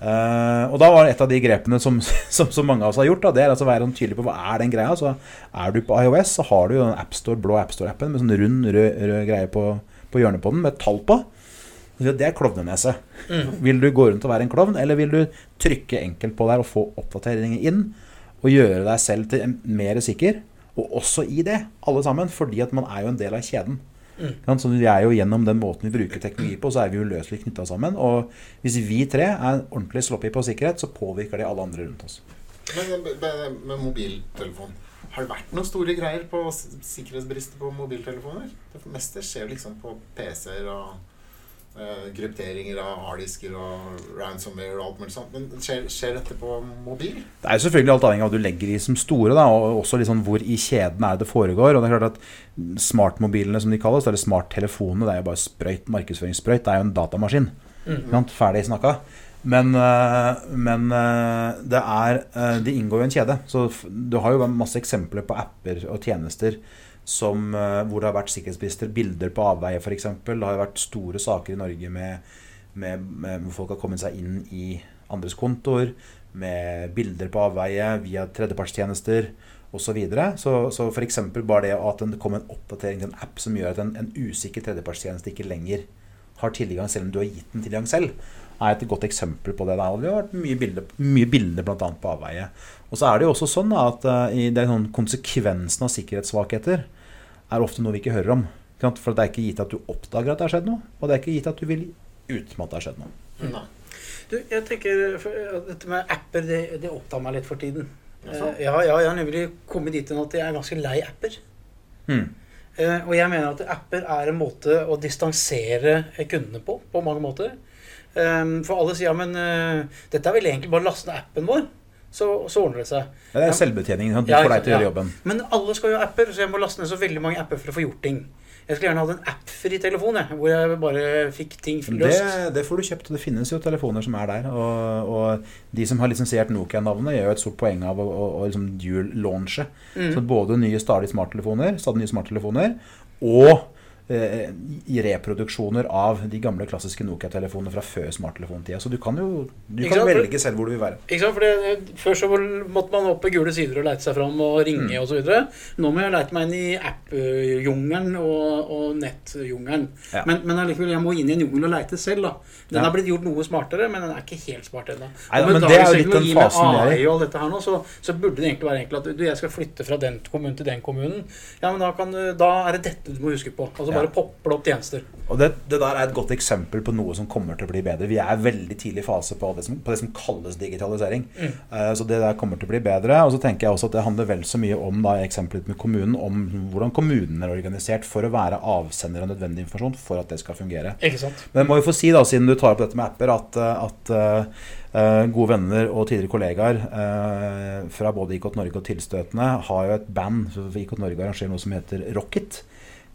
Speaker 4: Eh, og da var et av de grepene som, [laughs] som, som mange av oss har gjort, da, det er altså å være sånn tydelig på hva er den greia. Så er du på iOS, så har du jo den AppStore, blå AppStore-appen med sånn rund, rød, rød greie på, på hjørnet på den med et tall på. Det er klovnenese. Vil du gå rundt og være en klovn, eller vil du trykke enkelt på der og få oppdateringer inn? Og gjøre deg selv til mer sikker? Og også i det, alle sammen, fordi at man er jo en del av kjeden. Sant? Så vi er jo Gjennom den måten vi bruker teknologi på, så er vi uløselig knytta sammen. Og hvis vi tre er ordentlig sloppy på sikkerhet, så påvirker det alle andre rundt oss.
Speaker 2: Men med, mobiltelefon Har det vært noen store greier på sikkerhetsbrister på mobiltelefoner? Det meste skjer liksom på PC-er og krypteringer av harddisker og ransomware og alt mulig sånt. Men skjer, skjer dette på mobil?
Speaker 4: Det er jo selvfølgelig alt avhengig av hva du legger i som store, da, og også liksom hvor i kjeden er det foregår. og det er klart at Smartmobilene, som de kalles, eller smarttelefonene, det er jo bare sprøyt, markedsføringssprøyt. Det er jo en datamaskin. Mm. Ferdig snakka. Men, øh, men øh, det er De inngår jo i en kjede. Så du har jo masse eksempler på apper og tjenester som, øh, hvor det har vært sikkerhetsbrister. Bilder på avveie, f.eks. Det har jo vært store saker i Norge med, med, med hvor folk har kommet seg inn i andres kontoer med bilder på avveie via tredjepartstjenester osv. Så, videre. så så f.eks. bare det at det kom en oppdatering til en app som gjør at en, en usikker tredjepartstjeneste ikke lenger har tilgang, selv om du har gitt den tilgang selv, er et godt eksempel på det. der. Det har vært mye bilder, mye bilder bl.a. på avveie. Og så er det jo også sånn da, at eh, i det er sånn konsekvensen av sikkerhetssvakheter er ofte noe vi ikke hører om. Ikke? For det er ikke gitt at du oppdager at det har skjedd noe, og det er ikke gitt at du vil ut med at det har skjedd noe.
Speaker 2: Nei.
Speaker 3: Du, jeg tenker for, Dette med apper, det, det opptar meg litt for tiden. Eh, ja, ja, jeg har nemlig kommet dit hen at jeg er ganske lei apper.
Speaker 4: Hmm.
Speaker 3: Eh, og jeg mener at apper er en måte å distansere kundene på, på mange måter. Um, for alle sier ja, men dette er vel egentlig bare å laste ned appen vår, så, så ordner det seg.
Speaker 4: Ja, det er selvbetjeningen. Du
Speaker 3: Ja,
Speaker 4: får deg til å gjøre jobben.
Speaker 3: Men alle skal jo ha apper, så jeg må laste ned så veldig mange apper for å få gjort ting. Jeg skulle gjerne hatt en appfri telefon, jeg, hvor jeg bare fikk ting løst.
Speaker 4: Det, det får du kjøpt, og det finnes jo telefoner som er der. Og, og de som har lisensiert Nokia-navnet, gjør jo et stort poeng av å, å, å liksom dual-launche.
Speaker 3: Mm.
Speaker 4: Så både nye stadig smarttelefoner, stadig nye smarttelefoner, og i reproduksjoner av de gamle klassiske Nokia-telefonene fra før smarttelefontida. Så du kan jo du kan
Speaker 3: sant?
Speaker 4: velge selv hvor du vil være.
Speaker 3: Ikke sant? For det, Før så måtte man opp på gule sider og leite seg fram og ringe
Speaker 4: Mm.
Speaker 3: videre. Nå må jeg leite meg inn i app-jungelen og, og nettjungelen.
Speaker 4: Ja.
Speaker 3: Men, men allikevel, jeg må inn i en jungel og leite selv. da. Den
Speaker 4: Ja.
Speaker 3: har blitt gjort noe smartere, men den er ikke helt smart ennå.
Speaker 4: Men det er jo litt den fasen er.
Speaker 3: AI og alt dette her nå, så, så burde det egentlig være enkelt at du, jeg skal flytte fra den kommunen til den kommunen. Ja, men da, kan da er det dette du må huske på. Altså. Bare popper opp tjenester.
Speaker 4: Og det, det der er et godt eksempel på noe som kommer til å bli bedre. Vi er veldig tidlig fase på det som, på det som kalles digitalisering. Eh, så det der kommer til å bli bedre. Og så tenker jeg også at det handler vel så mye om da, eksempelet med kommunen, om hvordan kommunen er organisert for å være avsender av nødvendig informasjon for at det skal fungere.
Speaker 3: Ikke sant?
Speaker 4: Men jeg må jo få si, da, siden du tar opp dette med apper, at, eh, at uh, gode venner og tidligere kollegaer eh, fra både IKT Norge og Tilstøtende har jo et band. IKT Norge arrangerer noe som heter Rocket.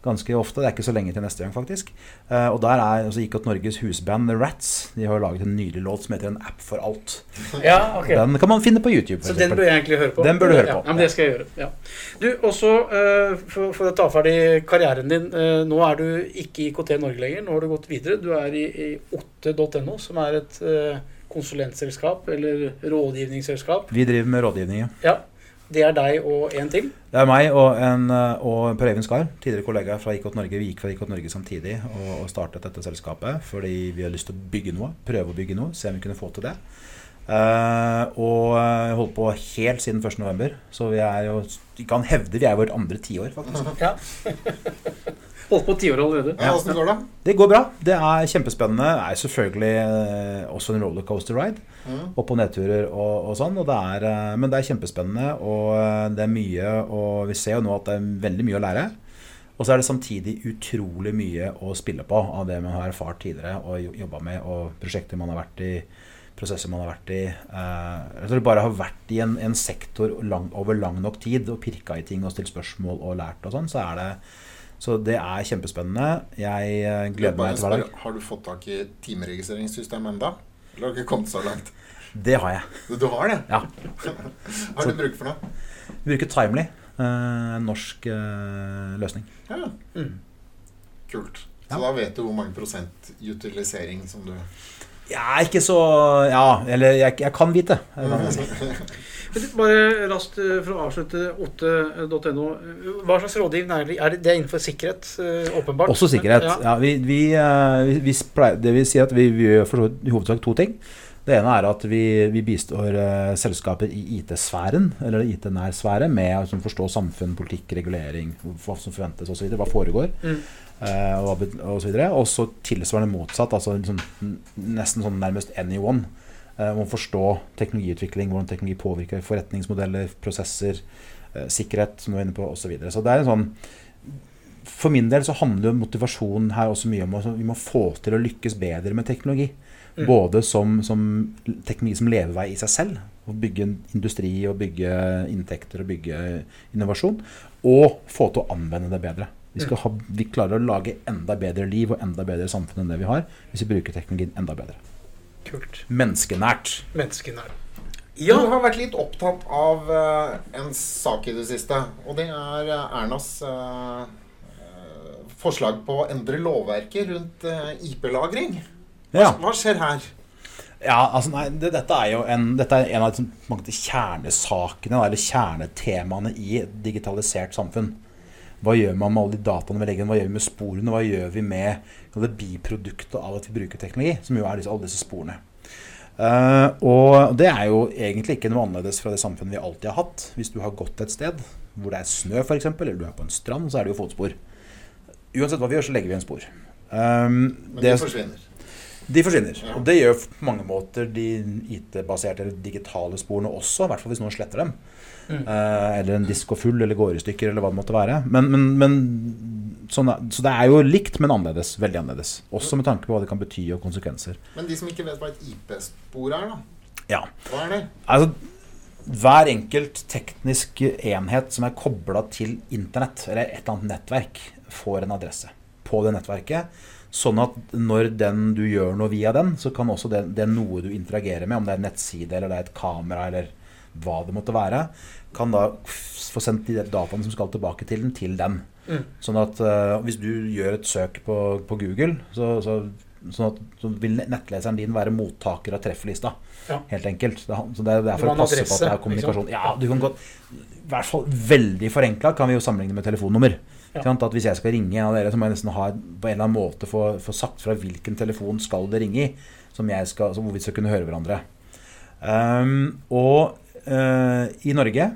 Speaker 4: Ganske ofte. Det er ikke så lenge til neste gang, faktisk. Eh, og der er altså IKT Norges husband The Rats. De har laget en nylig låt som heter En app for alt. [laughs]
Speaker 3: Ja, ok.
Speaker 4: Den kan man finne på YouTube.
Speaker 3: Så den bør jeg egentlig høre på?
Speaker 4: Den bør du høre
Speaker 3: ja,
Speaker 4: på.
Speaker 3: Ja, men det skal jeg gjøre. ja. Du, også eh, for, for å ta ferdig karrieren din. eh, nå er du ikke i IKT Norge lenger. Nå har du gått videre. Du er i, i otte.no, som er et konsulentselskap eller rådgivningsselskap.
Speaker 4: Vi driver med rådgivning.
Speaker 3: ja. Det er deg og en til.
Speaker 4: Det er meg og, en, eh, og Per Eivind Skar, tidligere kollega fra IKT Norge. Vi gikk fra IKT Norge samtidig og, og startet dette selskapet fordi vi har lyst til å bygge noe. Prøve å bygge noe, se om vi kunne få til det. Uh, og jeg holdt på helt siden 1.11. Så vi er jo Vi kan hevde vi er vårt andre tiår, faktisk.
Speaker 3: Ja. [laughs] Holdt på tiår allerede.
Speaker 2: Ja, Åssen går det?
Speaker 4: Det går bra. Det er kjempespennende. Det er selvfølgelig uh, også en rollercoaster ride.
Speaker 2: Mm.
Speaker 4: Opp- og nedturer og, og sånn. Og det er, uh, men det er kjempespennende, og det er mye Og vi ser jo nå at det er veldig mye å lære. Og så er det samtidig utrolig mye å spille på av det man har erfart tidligere og jobba med, og prosjekter man har vært i prosesser man har vært i. Eh, jeg tror bare har vært i en, en sektor lang, over lang nok tid og pirka i ting og stilt spørsmål og lært og sånn, så er det så det er kjempespennende. Jeg eh, gleder meg til hver dag.
Speaker 2: Har du fått tak i timeregistreringssystemet enda? Eller har du ikke kommet så langt?
Speaker 4: Det har jeg.
Speaker 2: Du har det?
Speaker 4: Ja. [laughs]
Speaker 2: Hva er det du bruker for noe?
Speaker 4: Vi bruker Timely. eh, En norsk eh, løsning.
Speaker 2: Ja.
Speaker 3: Mm.
Speaker 2: Kult. Så
Speaker 4: Ja.
Speaker 2: da vet du hvor mange prosent utilisering som du
Speaker 4: Ja, ikke så Ja, eller jeg, jeg kan vite. Kan jeg.
Speaker 3: Men du, Bare raskt eh, for å avslutte åtte.no. Hva slags rådgivning er det? Er det, er innenfor sikkerhet, eh, åpenbart?
Speaker 4: Også sikkerhet.
Speaker 3: Ja.
Speaker 4: Ja, vi, vi, eh, vi, pleier, det vil si at vi, vi gjør i hovedsak to ting. Det ene er at vi, vi bistår eh, selskaper i IT-sfæren, eller IT-nær sfære, med å altså, forstå samfunn, politikk, regulering, hva som forventes osv., hva foregår.
Speaker 3: Mm.
Speaker 4: Eh, og, og så videre. Og så tilsvarende motsatt, altså liksom, nesten sånn nærmest anyone. eh, Om å forstå teknologiutvikling, hvordan teknologi påvirker forretningsmodeller, prosesser, eh, sikkerhet, som du var inne på, osv. Så, videre. så det er en sånn For min del så handler jo motivasjonen her også mye om at vi må få til å lykkes bedre med teknologi.
Speaker 3: Mm.
Speaker 4: Både som, som teknologi som levevei i seg selv, å bygge industri og bygge inntekter og bygge innovasjon, og få til å anvende det bedre. Vi, skal ha, vi klarer å lage enda bedre liv og enda bedre samfunn enn det vi har, hvis vi bruker teknologien enda bedre.
Speaker 3: Kult.
Speaker 4: Menneskenært.
Speaker 3: Menneskenær.
Speaker 2: Du har vært litt opptatt av uh, en sak i det siste, og det er eh, Ernas eh, eh, forslag på å endre lovverket rundt uh, IP-lagring.
Speaker 4: Ja.
Speaker 2: Hva skjer her?
Speaker 4: Ja, altså nei, det, dette er jo en, dette er en av liksom, på kjernesakene, eller kjernetemaene i et digitalisert samfunn. Hva gjør man med alle de dataene vi legger inn? Hva gjør vi med sporene? Hva gjør vi med det biproduktet av at vi bruker teknologi? Som jo er disse, alle disse sporene. Uh, og det er jo egentlig ikke noe annerledes fra det samfunnet vi alltid har hatt. Hvis du har gått et sted hvor det er snø, f.eks., eller du er på en strand, så er det jo fotspor. Uansett hva vi gjør, så legger vi igjen spor. Um,
Speaker 2: Men
Speaker 4: det-
Speaker 2: de forsvinner.
Speaker 4: de forsvinner.
Speaker 2: Ja.
Speaker 4: Og det gjør på mange måter de IT-baserte eller digitale sporene også, i hvert fall hvis noen sletter dem.
Speaker 3: Mm.
Speaker 4: Eh, eller en disk går full, eller går i stykker, eller hva det måtte være. Men, men, men sånn er, Så det er jo likt, men annerledes. Veldig annerledes. Også med tanke på hva det kan bety og konsekvenser.
Speaker 2: Men de som ikke vet hva et IP-spor er, da.
Speaker 4: Ja.
Speaker 2: Hva er det?
Speaker 4: Altså, hver enkelt teknisk enhet som er kobla til internett, eller et eller annet nettverk, får en adresse på det nettverket. Sånn at når den du gjør noe via den, så kan også det, det er noe du interagerer med, om det er en nettside eller det er et kamera eller hva det måtte være, kan da få sendt de dataene som skal tilbake til den, til den.
Speaker 3: Mm.
Speaker 4: Sånn at uh, hvis du gjør et søk på, på Google, så, så, sånn at, så vil nettleseren din være mottaker av trefflista.
Speaker 3: Ja.
Speaker 4: Helt enkelt. Det, så det er for
Speaker 3: Det
Speaker 4: å passe på at det er kommunikasjon. Ja, du kan godt I hvert fall veldig forenkla kan vi jo sammenligne med telefonnummer.
Speaker 3: Ja.
Speaker 4: At Hvis jeg skal ringe en av dere, så må jeg nesten ha på en eller annen måte få, få sagt fra hvilken telefon skal det ringe i, som jeg skal, så hvor vi skal kunne høre hverandre. Um, og i Norge,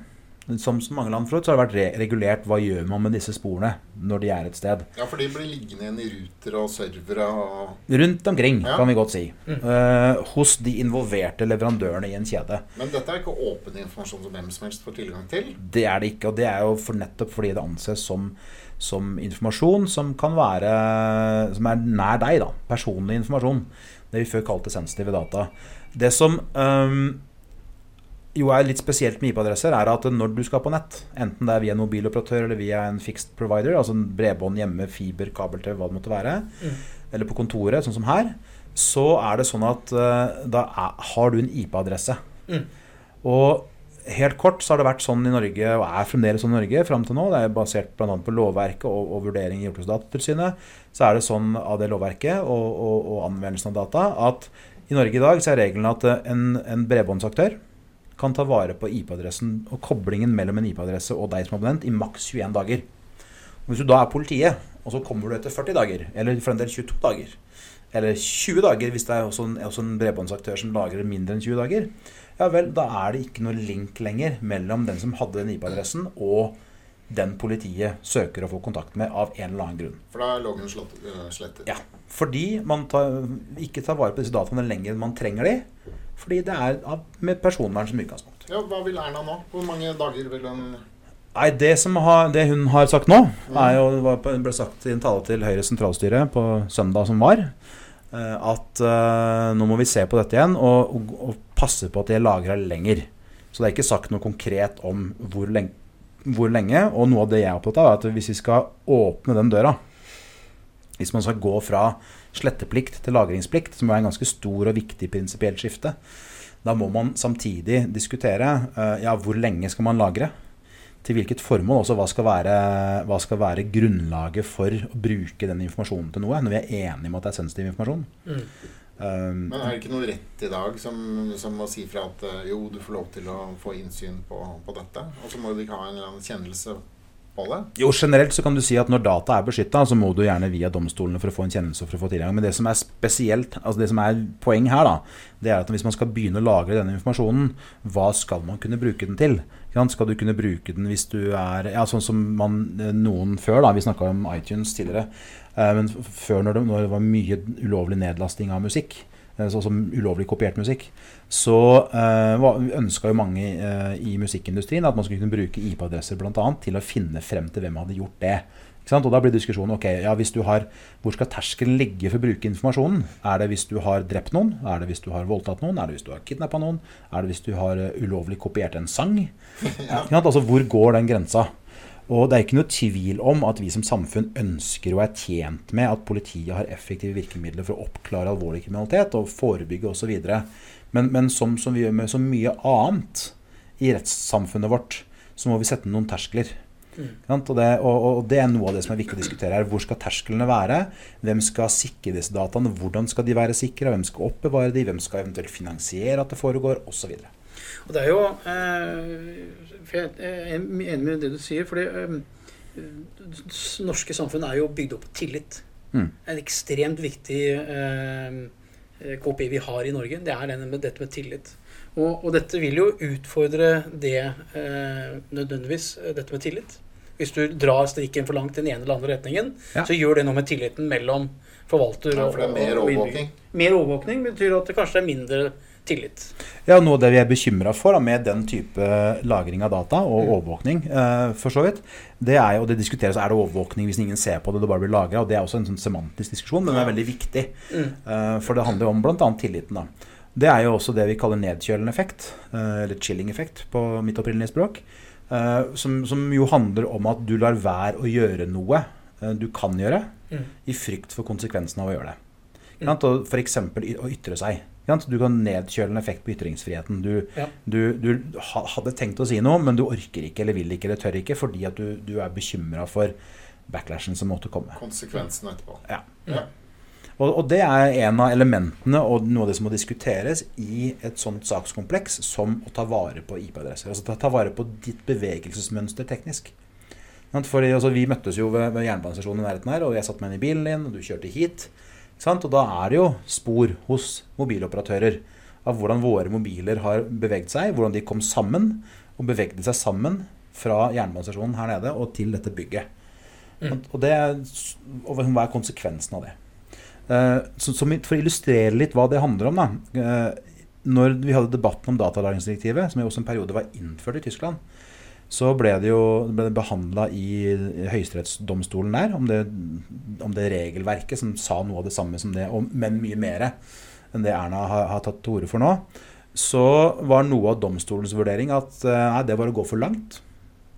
Speaker 4: som så mange land, så har det vært re regulert hva gjør man med disse sporene når de er et sted.
Speaker 2: Ja, for de blir liggende igjen i ruter og servere og
Speaker 4: Rundt omkring,
Speaker 2: Ja.
Speaker 4: kan vi godt si. Uh, hos de involverte leverandørene i en kjede.
Speaker 2: Men dette er ikke åpen informasjon som hvem som helst får tilgang til.
Speaker 4: Det er det ikke, og det er jo for nettopp fordi det anses som, som informasjon som kan være Som er nær deg, da. Personlig informasjon. Det vi før kalte sensitive data. Det som øhm, jo er litt spesielt med IP-adresser, er at når du skal på nett, enten det er via en mobiloperatør eller via en fixed provider, altså en bredbånd hjemme, fiber, kabel-TV, hva det måtte være,
Speaker 3: Mm.
Speaker 4: eller på kontoret, sånn som her, så er det sånn at uh, da er, har du en IP-adresse.
Speaker 3: Mm.
Speaker 4: Og helt kort så har det vært sånn i Norge, og er fremdeles sånn i Norge fram til nå, det er basert bl.a. på lovverket og, og vurdering i Datatilsynet, så er det sånn av det lovverket og, og, og anvendelsen av data at i Norge i dag så er regelen at en, en bredbåndsaktør kan ta vare på IP-adressen og koblingen mellom en IP-adresse og deg som abonnent i maks 21 dager. Hvis du da er politiet, og så kommer du etter 40 dager, eller for en del 22 dager, eller 20 dager hvis det er også en, også en bredbåndsaktør som lagrer mindre enn 20 dager, ja vel, da er det ikke noe link lenger mellom den som hadde den IP-adressen, og den politiet søker å få kontakt med av en eller annen grunn.
Speaker 2: For da er loggen øh, slettet.
Speaker 4: Ja, fordi man tar, ikke tar vare på disse dataene lenger enn man trenger de. Fordi det er med personvern som utgangspunkt.
Speaker 2: Ja, Hva vil Erna nå? Hvor mange dager vil hun
Speaker 4: Nei, det, som har, det hun har sagt nå, er jo, det ble sagt i en tale til Høyres sentralstyre på søndag som var, eh, at eh, nå må vi se på dette igjen og, og, og passe på at det lagra lenger. Så det er ikke sagt noe konkret om hvor lenge, hvor lenge. Og noe av det jeg er opptatt av, er at hvis vi skal åpne den døra Hvis man skal gå fra sletteplikt til lagringsplikt, som er en ganske stor og viktig prinsipielt skifte, da må man samtidig diskutere eh, ja, hvor lenge skal man lagre til hvilket formål, også hva skal, være, hva skal være grunnlaget for å bruke den informasjonen til noe, når vi er enige om at det er sensitiv informasjon.
Speaker 3: Mm.
Speaker 4: Um,
Speaker 2: Men er det ikke noe rett i dag som, som må si fra at øh, jo, du får lov til å få innsyn på, på dette? Og så må du ikke ha en eller annen kjennelse på det?
Speaker 4: jo, generelt så kan du si at når data er beskytta, så må du gjerne via domstolene for å få en kjennelse og for å få tilgang. Men det som er spesielt, altså det som er poeng her, da, det er at hvis man skal begynne å lagre denne informasjonen, hva skal man kunne bruke den til? Skal du kunne bruke den hvis du er ja, Sånn som man, noen før, da, vi snakka om iTunes tidligere, eh, men før når det, når det var mye ulovlig nedlasting av musikk, eh, sånn som ulovlig kopiert musikk, så uh, ønska jo mange eh, i musikkindustrien at man skulle kunne bruke IP-adresser bl.a. til å finne frem til hvem hadde gjort det. Og da blir diskusjonen ok, ja, hvis du har, hvor skal terskelen ligge for å bruke informasjonen? Er det hvis du har drept noen? Er det hvis du har voldtatt noen? Er det hvis du har kidnappa noen? Er det hvis du har eh, ulovlig kopiert en sang? [laughs] Sant? Altså, hvor går den grensa? Og det er ikke noe tvil om at vi som samfunn ønsker og er tjent med at politiet har effektive virkemidler for å oppklare alvorlig kriminalitet og forebygge osv. Men, men som, som vi gjør med så mye annet i rettssamfunnet vårt, så må vi sette noen terskler. Mm. Og, det, og, og det er noe av det som er viktig å diskutere her. Hvor skal tersklene være? Hvem skal sikre disse dataene? Hvordan skal de være sikra? Hvem skal oppbevare de? Hvem skal eventuelt finansiere at det foregår? Osv.
Speaker 3: Og det er jo eh, for Jeg er enig med det du sier. fordi eh, det norske samfunn er jo bygd opp på tillit.
Speaker 4: Mm.
Speaker 3: En ekstremt viktig eh, KPI vi har i Norge, det er denne med, dette med tillit. Og, og dette vil jo utfordre det eh, nødvendigvis, eh, dette med tillit. Hvis du drar strikken for langt i den ene eller andre retningen,
Speaker 4: Ja.
Speaker 3: så gjør det noe med tilliten mellom forvalter
Speaker 2: Ja, for det er mer
Speaker 3: og- og
Speaker 2: overvåking.
Speaker 3: innbygger. Mer overvåkning betyr at det kanskje er mindre tillit.
Speaker 4: Ja, Noe av det vi er bekymra for da, med den type lagring av data og overvåkning, eh, for så vidt, det er jo, og det diskuteres er det overvåkning hvis ingen ser på det, det bare blir lagra. Det er også en sånn semantisk diskusjon, men den er veldig viktig.
Speaker 3: Mm.
Speaker 4: Eh, for det handler jo om bl.a. tilliten. da. Det er jo også det vi kaller nedkjølende effekt, eh, eller chilling effekt på mitt opprinnelige språk. eh, som, som jo handler om at du lar være å gjøre noe eh, du kan gjøre,
Speaker 3: Mm.
Speaker 4: i frykt for konsekvensen av å gjøre det.
Speaker 3: Mm.
Speaker 4: Sant? F.eks. å ytre seg. Du kan nedkjøle en effekt på ytringsfriheten. Du,
Speaker 3: Ja.
Speaker 4: du, du hadde tenkt å si noe, men du orker ikke eller vil ikke eller tør ikke fordi at du, du er bekymra for backlashen som måtte komme.
Speaker 2: Konsekvensen etterpå.
Speaker 4: Ja.
Speaker 2: Ja.
Speaker 4: Og, og det er en av elementene og noe av det som må diskuteres i et sånt sakskompleks som å ta vare på IP-adresser. Altså ta, ta vare på ditt bevegelsesmønster teknisk. For altså, Vi møttes jo ved, ved jernbanestasjonen i nærheten her, og jeg satte meg inn i bilen din, og du kjørte hit. Og da er det jo spor hos mobiloperatører av hvordan våre mobiler har beveget seg, hvordan de kom sammen, og bevegde seg sammen fra jernbanestasjonen her nede og til dette bygget.
Speaker 3: Mm.
Speaker 4: Og, det, og hva er konsekvensen av det? Eh, så, så For å illustrere litt hva det handler om da, eh, Når vi hadde debatten om datalagringsdirektivet, som jo også en periode var innført i Tyskland, så ble det jo ble behandla i høyesterettsdomstolen der om det, om det regelverket som sa noe av det samme som det, men mye mer enn det Erna har, har tatt til orde for nå. Så var noe av domstolens vurdering at eh, nei, det var å gå for langt.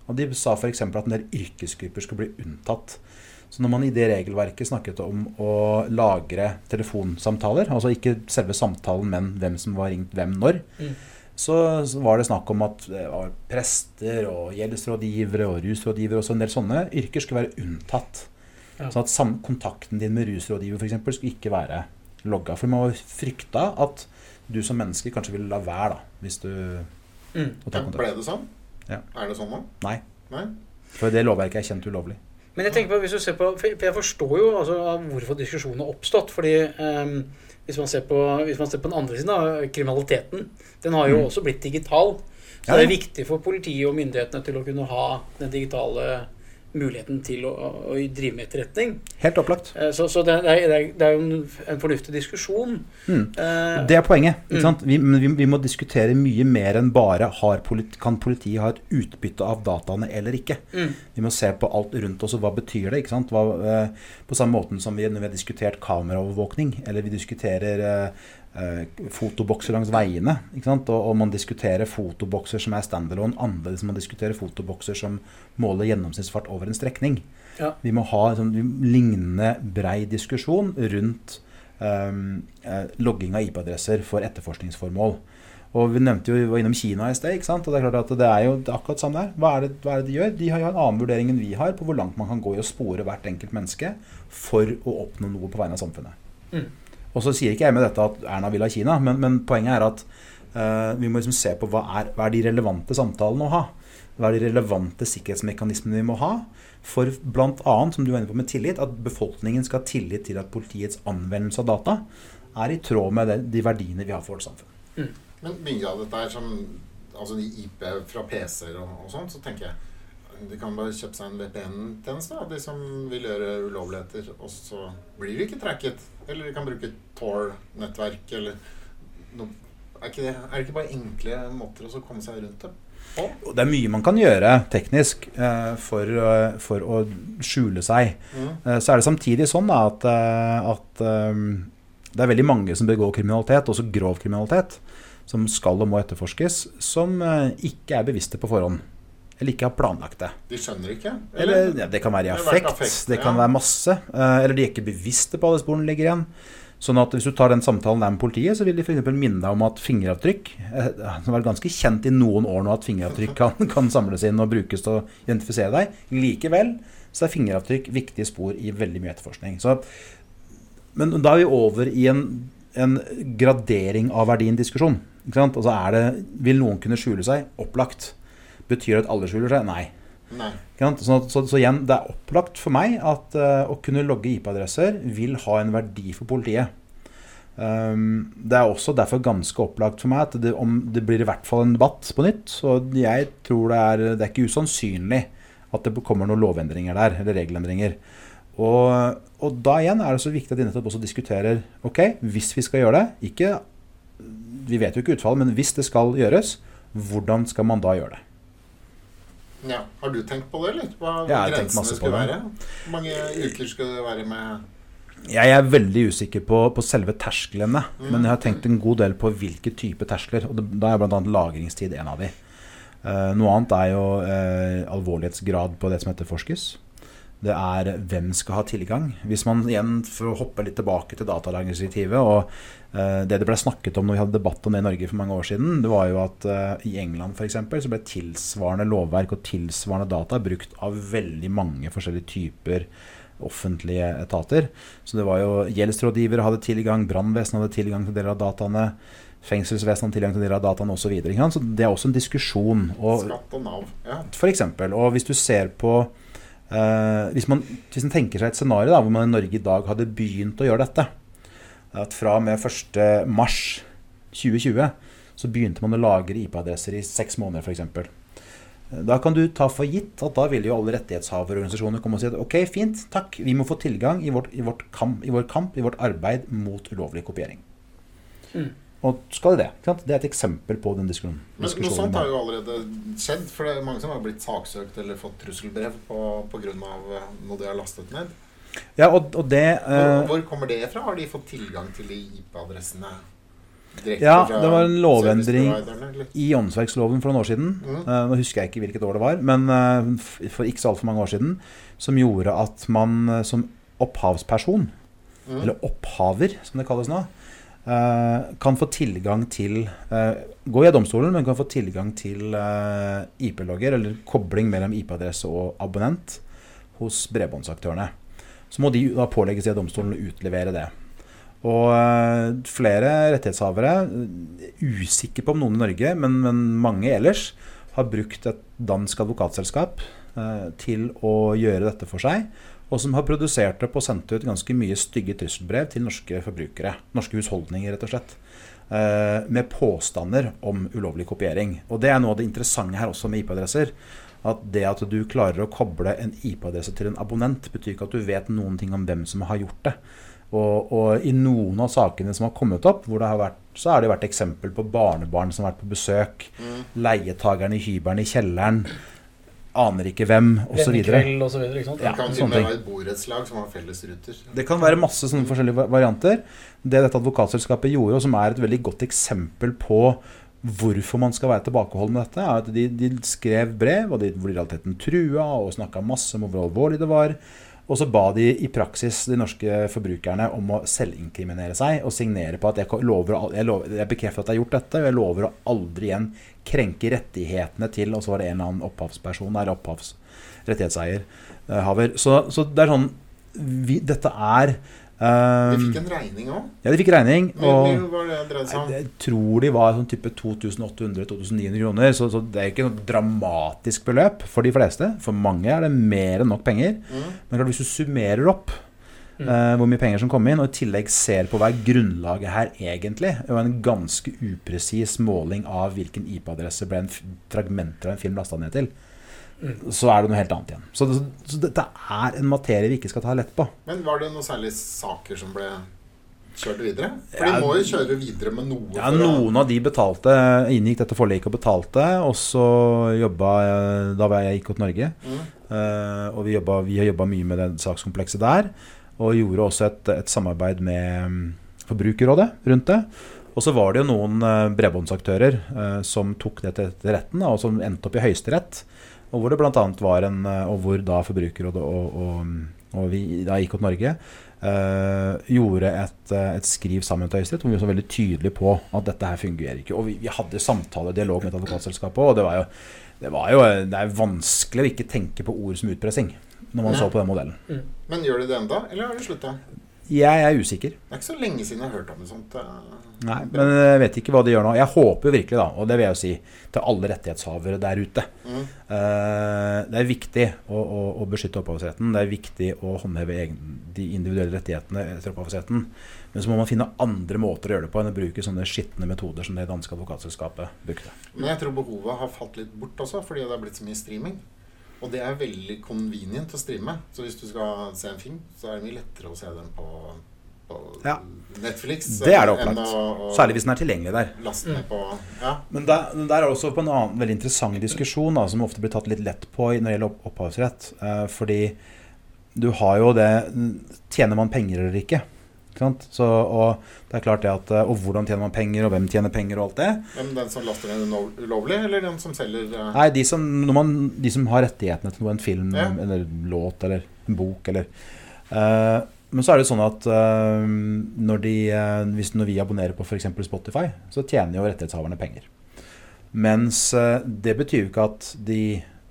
Speaker 4: Og De sa f.eks. at en del yrkesgrupper skulle bli unntatt. Så når man i det regelverket snakket om å lagre telefonsamtaler, altså ikke selve samtalen, men hvem som var ringt hvem når,
Speaker 3: Mm.
Speaker 4: Så så var det snakk om at det var prester og gjeldsrådgivere og rusrådgivere og en del sånne yrker skulle være unntatt.
Speaker 3: Ja.
Speaker 4: Sånn at sam kontakten din med rusrådgiver eksempel, skulle ikke være logga. For man frykta at du som menneske kanskje ville la være, da, hvis du
Speaker 3: Mm.
Speaker 4: ta kontakt.
Speaker 2: Ble det sånn?
Speaker 4: Ja.
Speaker 2: Er det sånn nå?
Speaker 4: Nei.
Speaker 2: Nei?
Speaker 4: For det lovverket er kjent ulovlig.
Speaker 3: Men jeg tenker på, hvis du ser på, for jeg forstår jo altså, hvorfor diskusjonen har oppstått. fordi ehm, hvis, man ser på, hvis man ser på den andre siden av kriminaliteten, den har jo
Speaker 4: Mm.
Speaker 3: også blitt digital. Så
Speaker 4: Ja,
Speaker 3: det er viktig for politiet og myndighetene til å kunne ha den digitale muligheten til å, å drive med etterretning.
Speaker 4: Helt opplagt.
Speaker 3: Eh, Så, så det, er, det, er, jo en, en fornuftig diskusjon.
Speaker 4: Mm. Det er poenget. Ikke
Speaker 3: Mm.
Speaker 4: sant? Vi, vi, vi må diskutere mye mer enn bare har politi, kan politiet ha et utbytte av dataene eller ikke.
Speaker 3: mm,
Speaker 4: Vi må se på alt rundt oss, og hva betyr det? Hva, eh, på samme måten som vi, når vi har diskutert kameraovervåkning, eller vi diskuterer eh, fotobokser langs veiene, ikke sant? Og, og man diskuterer fotobokser som er standalone, annerledes enn man diskuterer fotobokser som måler gjennomsnittsfart over en strekning.
Speaker 3: Ja.
Speaker 4: Vi må ha en sånn lignende brei diskusjon rundt um, eh, logging av IP-adresser for etterforskningsformål. Og Vi nevnte jo, vi var innom Kina i sted. ikke sant? Og Det er klart at det er jo akkurat samme der. Hva er, det, hva er det de gjør? De har jo en annen vurdering enn vi har på hvor langt man kan gå i å spore hvert enkelt menneske for å oppnå noe på vegne av samfunnet.
Speaker 3: Mm.
Speaker 4: Og så sier ikke jeg med dette at Erna vil ha Kina, men, men poenget er at uh, vi må liksom se på hva er, hva er de relevante samtalene å ha. Hva er de relevante sikkerhetsmekanismene vi må ha for bl.a., som du var inne på med tillit, at befolkningen skal ha tillit til at politiets anvendelse av data er i tråd med det, de verdiene vi har for vårt samfunn.
Speaker 2: Men mye av dette er som Altså de IP fra PC-er og, og sånt, så tenker jeg de kan bare kjøpe seg en VPN-tjeneste, de som vil gjøre ulovligheter, og så blir de ikke tracket. Eller de kan bruke Tor-nettverk, eller noe er, ikke det, er det ikke bare enkle måter å komme seg rundt det?
Speaker 4: Og det er mye man kan gjøre teknisk eh, for, eh, for å skjule seg.
Speaker 2: Mm.
Speaker 4: Eh, så er det samtidig sånn da, at, eh, at eh, det er veldig mange som begår kriminalitet, også grov kriminalitet, som skal og må etterforskes, som eh, ikke er bevisste på forhånd. Eller ikke har planlagt det.
Speaker 2: De skjønner ikke?
Speaker 4: Eller ja, Det kan være i
Speaker 2: Det
Speaker 4: affekt,
Speaker 2: affekt,
Speaker 4: det kan
Speaker 2: ja.
Speaker 4: være masse. eh, Eller de er ikke bevisste på alle sporene ligger igjen. Sånn at Hvis du tar den samtalen der med politiet, så vil de f.eks. minne deg om at fingeravtrykk det Som har vært ganske kjent i noen år nå at fingeravtrykk kan, [laughs] kan samles inn og brukes til å identifisere deg. Likevel så er fingeravtrykk viktige spor i veldig mye etterforskning. Så, men da er vi over i en, en gradering av verdien-diskusjon. Altså er det, Vil noen kunne skjule seg? Opplagt. Betyr det at alle skjuler seg? Nei.
Speaker 2: Nei.
Speaker 4: Så, så, så igjen, det er opplagt for meg at uh, å kunne logge IP-adresser vil ha en verdi for politiet. Um, det er også derfor ganske opplagt for meg at det, om det blir i hvert fall en debatt på nytt. Så jeg tror det er, det er ikke usannsynlig at det kommer noen lovendringer der, eller regelendringer. Og, og da igjen er det så viktig at de nettopp også diskuterer Ok, hvis vi skal gjøre det ikke, Vi vet jo ikke utfallet, men hvis det skal gjøres, hvordan skal man da gjøre det?
Speaker 2: Ja. Har du tenkt på det, eller? Hva
Speaker 4: ja,
Speaker 2: grensene
Speaker 4: masse på
Speaker 2: være? Hvor mange uker skal det være med
Speaker 4: Jeg er veldig usikker på, på selve tersklene,
Speaker 2: Mm.
Speaker 4: men jeg har tenkt en god del på hvilke type terskler. og Da er bl.a. lagringstid en av de. Uh, noe annet er jo uh, alvorlighetsgrad på det som etterforskes. Det er hvem skal ha tilgang. Hvis man igjen, For å hoppe litt tilbake til datalagringsdirektivet og eh, Det det ble snakket om når vi hadde debatt om det i Norge for mange år siden, det var jo at eh, i England eksempel, så ble tilsvarende lovverk og tilsvarende data brukt av veldig mange forskjellige typer offentlige etater. Så det var jo Gjeldsrådgivere hadde tilgang, brannvesenet hadde tilgang til deler av dataene. Fengselsvesenet tilgang til deler av dataene osv. Så, videre, så det er også en diskusjon. Og,
Speaker 2: skatt og Nav? Ja.
Speaker 4: for eksempel, og hvis du ser på eh, hvis, man, hvis man tenker seg et scenario da, hvor man i Norge i dag hadde begynt å gjøre dette At fra og med 1.3.2020 så begynte man å lagre IP-adresser i seks måneder f.eks. Da kan du ta for gitt at da vil jo alle rettighetshaverorganisasjoner komme og si at ok, fint, takk, vi må få tilgang i, vårt, i, vårt kamp, i vår kamp, i vårt arbeid mot ulovlig kopiering.
Speaker 3: Mm.
Speaker 4: Og skal de det? Sant? Det er et eksempel på den diskusjonen.
Speaker 2: Men noe sånt har jo allerede skjedd. For det er mange som har blitt saksøkt eller fått trusselbrev pga. noe de har lastet ned.
Speaker 4: Ja, og, og det
Speaker 2: Hvor,
Speaker 4: eh,
Speaker 2: hvor kommer det fra? Har de fått tilgang til de IP-adressene
Speaker 4: Ja, det var en lovendring i åndsverksloven for noen år siden,
Speaker 2: Mm.
Speaker 4: Uh, nå husker jeg ikke hvilket år det var, men uh, for ikke så altfor mange år siden, som gjorde at man eh, som opphavsperson,
Speaker 2: mm.
Speaker 4: eller opphaver som det kalles nå, eh, kan få tilgang til eh, Gå i domstolen, men kan få tilgang til eh, IP-logger, eller kobling mellom IP-adresse og abonnent hos bredbåndsaktørene. Så må de da pålegges i domstolen å utlevere det. Og eh, flere rettighetshavere, usikker på om noen i Norge, men, men mange ellers, har brukt et dansk advokatselskap eh, til å gjøre dette for seg. Og som har produsert opp og sendt ut ganske mye stygge trusselbrev til norske forbrukere. Norske husholdninger, rett og slett. Eh, med påstander om ulovlig kopiering. Og det er noe av det interessante her også med IP-adresser. At det at du klarer å koble en IP-adresse til en abonnent, betyr ikke at du vet noen ting om hvem som har gjort det. Og, og, i noen av sakene som har kommet opp, hvor det har vært, så har det vært eksempel på barnebarn som har vært på besøk. Mm. Leietakeren i hybelen i kjelleren. Aner ikke hvem, osv.
Speaker 3: Ja,
Speaker 2: det kan til og med være et borettslag som har felles ruter.
Speaker 4: Det kan være masse sånne forskjellige varianter. Det dette advokatselskapet gjorde, og som er et veldig godt eksempel på hvorfor man skal være tilbakeholden med dette, er at de, de skrev brev og de, hvor de i realiteten trua og snakka masse om hvor alvorlig det var. Og så ba de i praksis de norske forbrukerne om å selvinkriminere seg og signere på at jeg, lover, jeg, lover, jeg bekrefter at jeg har gjort dette, og jeg lover å aldri igjen krenke rettighetene til Og så var det en eller annen opphavsperson der, opphavsrettighetseier. Haver. så, så, det er sånn vi, Dette er
Speaker 2: Um, de fikk en regning òg?
Speaker 4: Ja, de fikk regning.
Speaker 2: Og?
Speaker 4: Jeg tror de var sånn type 2800-2900 kroner. Så, så, det er ikke noe dramatisk beløp for de fleste. For mange er det mer enn nok penger. Mm. Men hvis du summerer opp mm. uh, hvor mye penger som kom inn, og i tillegg ser på hva er grunnlaget her egentlig, og en ganske upresis måling av hvilken IP-adresse ble en fragmenter av en film lasta ned til, så er det noe helt annet igjen. Så, det, så, dette er en materie vi ikke skal ta lett på.
Speaker 2: Men var det noen særlige saker som ble kjørt videre? For de må jo kjøre videre med noe.
Speaker 4: Ja, noen av de betalte, inngikk dette forliket og betalte. Og så jobba Da var jeg gikk til Norge. Mm. Uh, og vi, jobba, vi har jobba mye med det sakskomplekset der. Og gjorde også et, et samarbeid med um, Forbrukerrådet rundt det. Og så var det jo noen uh, bredbåndsaktører uh, som tok det til, retten, og som endte opp i Høyesterett. Og hvor det bl.a. var en Og hvor da Forbrukerrådet og, og, og, vi da IKOT Norge uh, gjorde et, et, skriv sammen til Høyesterett hvor vi var veldig tydelige på at dette her fungerer ikke. Og vi, vi hadde samtale og dialog med et advokatselskap òg, og det var, jo, det var jo Det er vanskelig å ikke tenke på ord som utpressing når man Nei. så på den modellen.
Speaker 2: Mm. Men gjør de det enda, eller har de slutta?
Speaker 4: Jeg er usikker.
Speaker 2: Det er ikke så lenge siden jeg har hørt om det sånt.
Speaker 4: Nei, men jeg vet ikke hva de gjør nå. Jeg håper virkelig, da, og det vil jeg jo si til alle rettighetshavere der ute mm. uh, Det er viktig å, å, å, beskytte opphavsretten. Det er viktig å håndheve egen, de individuelle rettighetene etter opphavsretten. Men så må man finne andre måter å gjøre det på enn å bruke sånne skitne metoder som det danske advokatselskapet brukte.
Speaker 2: Men jeg tror behovet har falt litt bort også, fordi det har blitt så mye streaming. Og det er veldig convenient å streame. Så hvis du skal se en film, så er det mye lettere å se den på, på ja. Netflix.
Speaker 4: Det er det opplagt. Å, Særlig hvis den er tilgjengelig der.
Speaker 2: Mm. på, ja.
Speaker 4: Men der, der er også på en annen veldig interessant diskusjon da, som ofte blir tatt litt lett på når det gjelder opphavsrett. Eh, fordi du har jo det Tjener man penger eller ikke? Så, og det er klart det at, og hvordan tjener man penger, og hvem tjener penger, og alt det.
Speaker 2: Men Den som laster ned ulovlig, eller den som selger uh...
Speaker 4: Nei, de som, man, de som, har rettighetene til noe, en film ja. eller låt eller en bok eller uh, Men så er det sånn at uh, når, de, hvis, når vi abonnerer på f.eks. Spotify, så tjener jo rettighetshaverne penger. Mens det betyr jo ikke at de,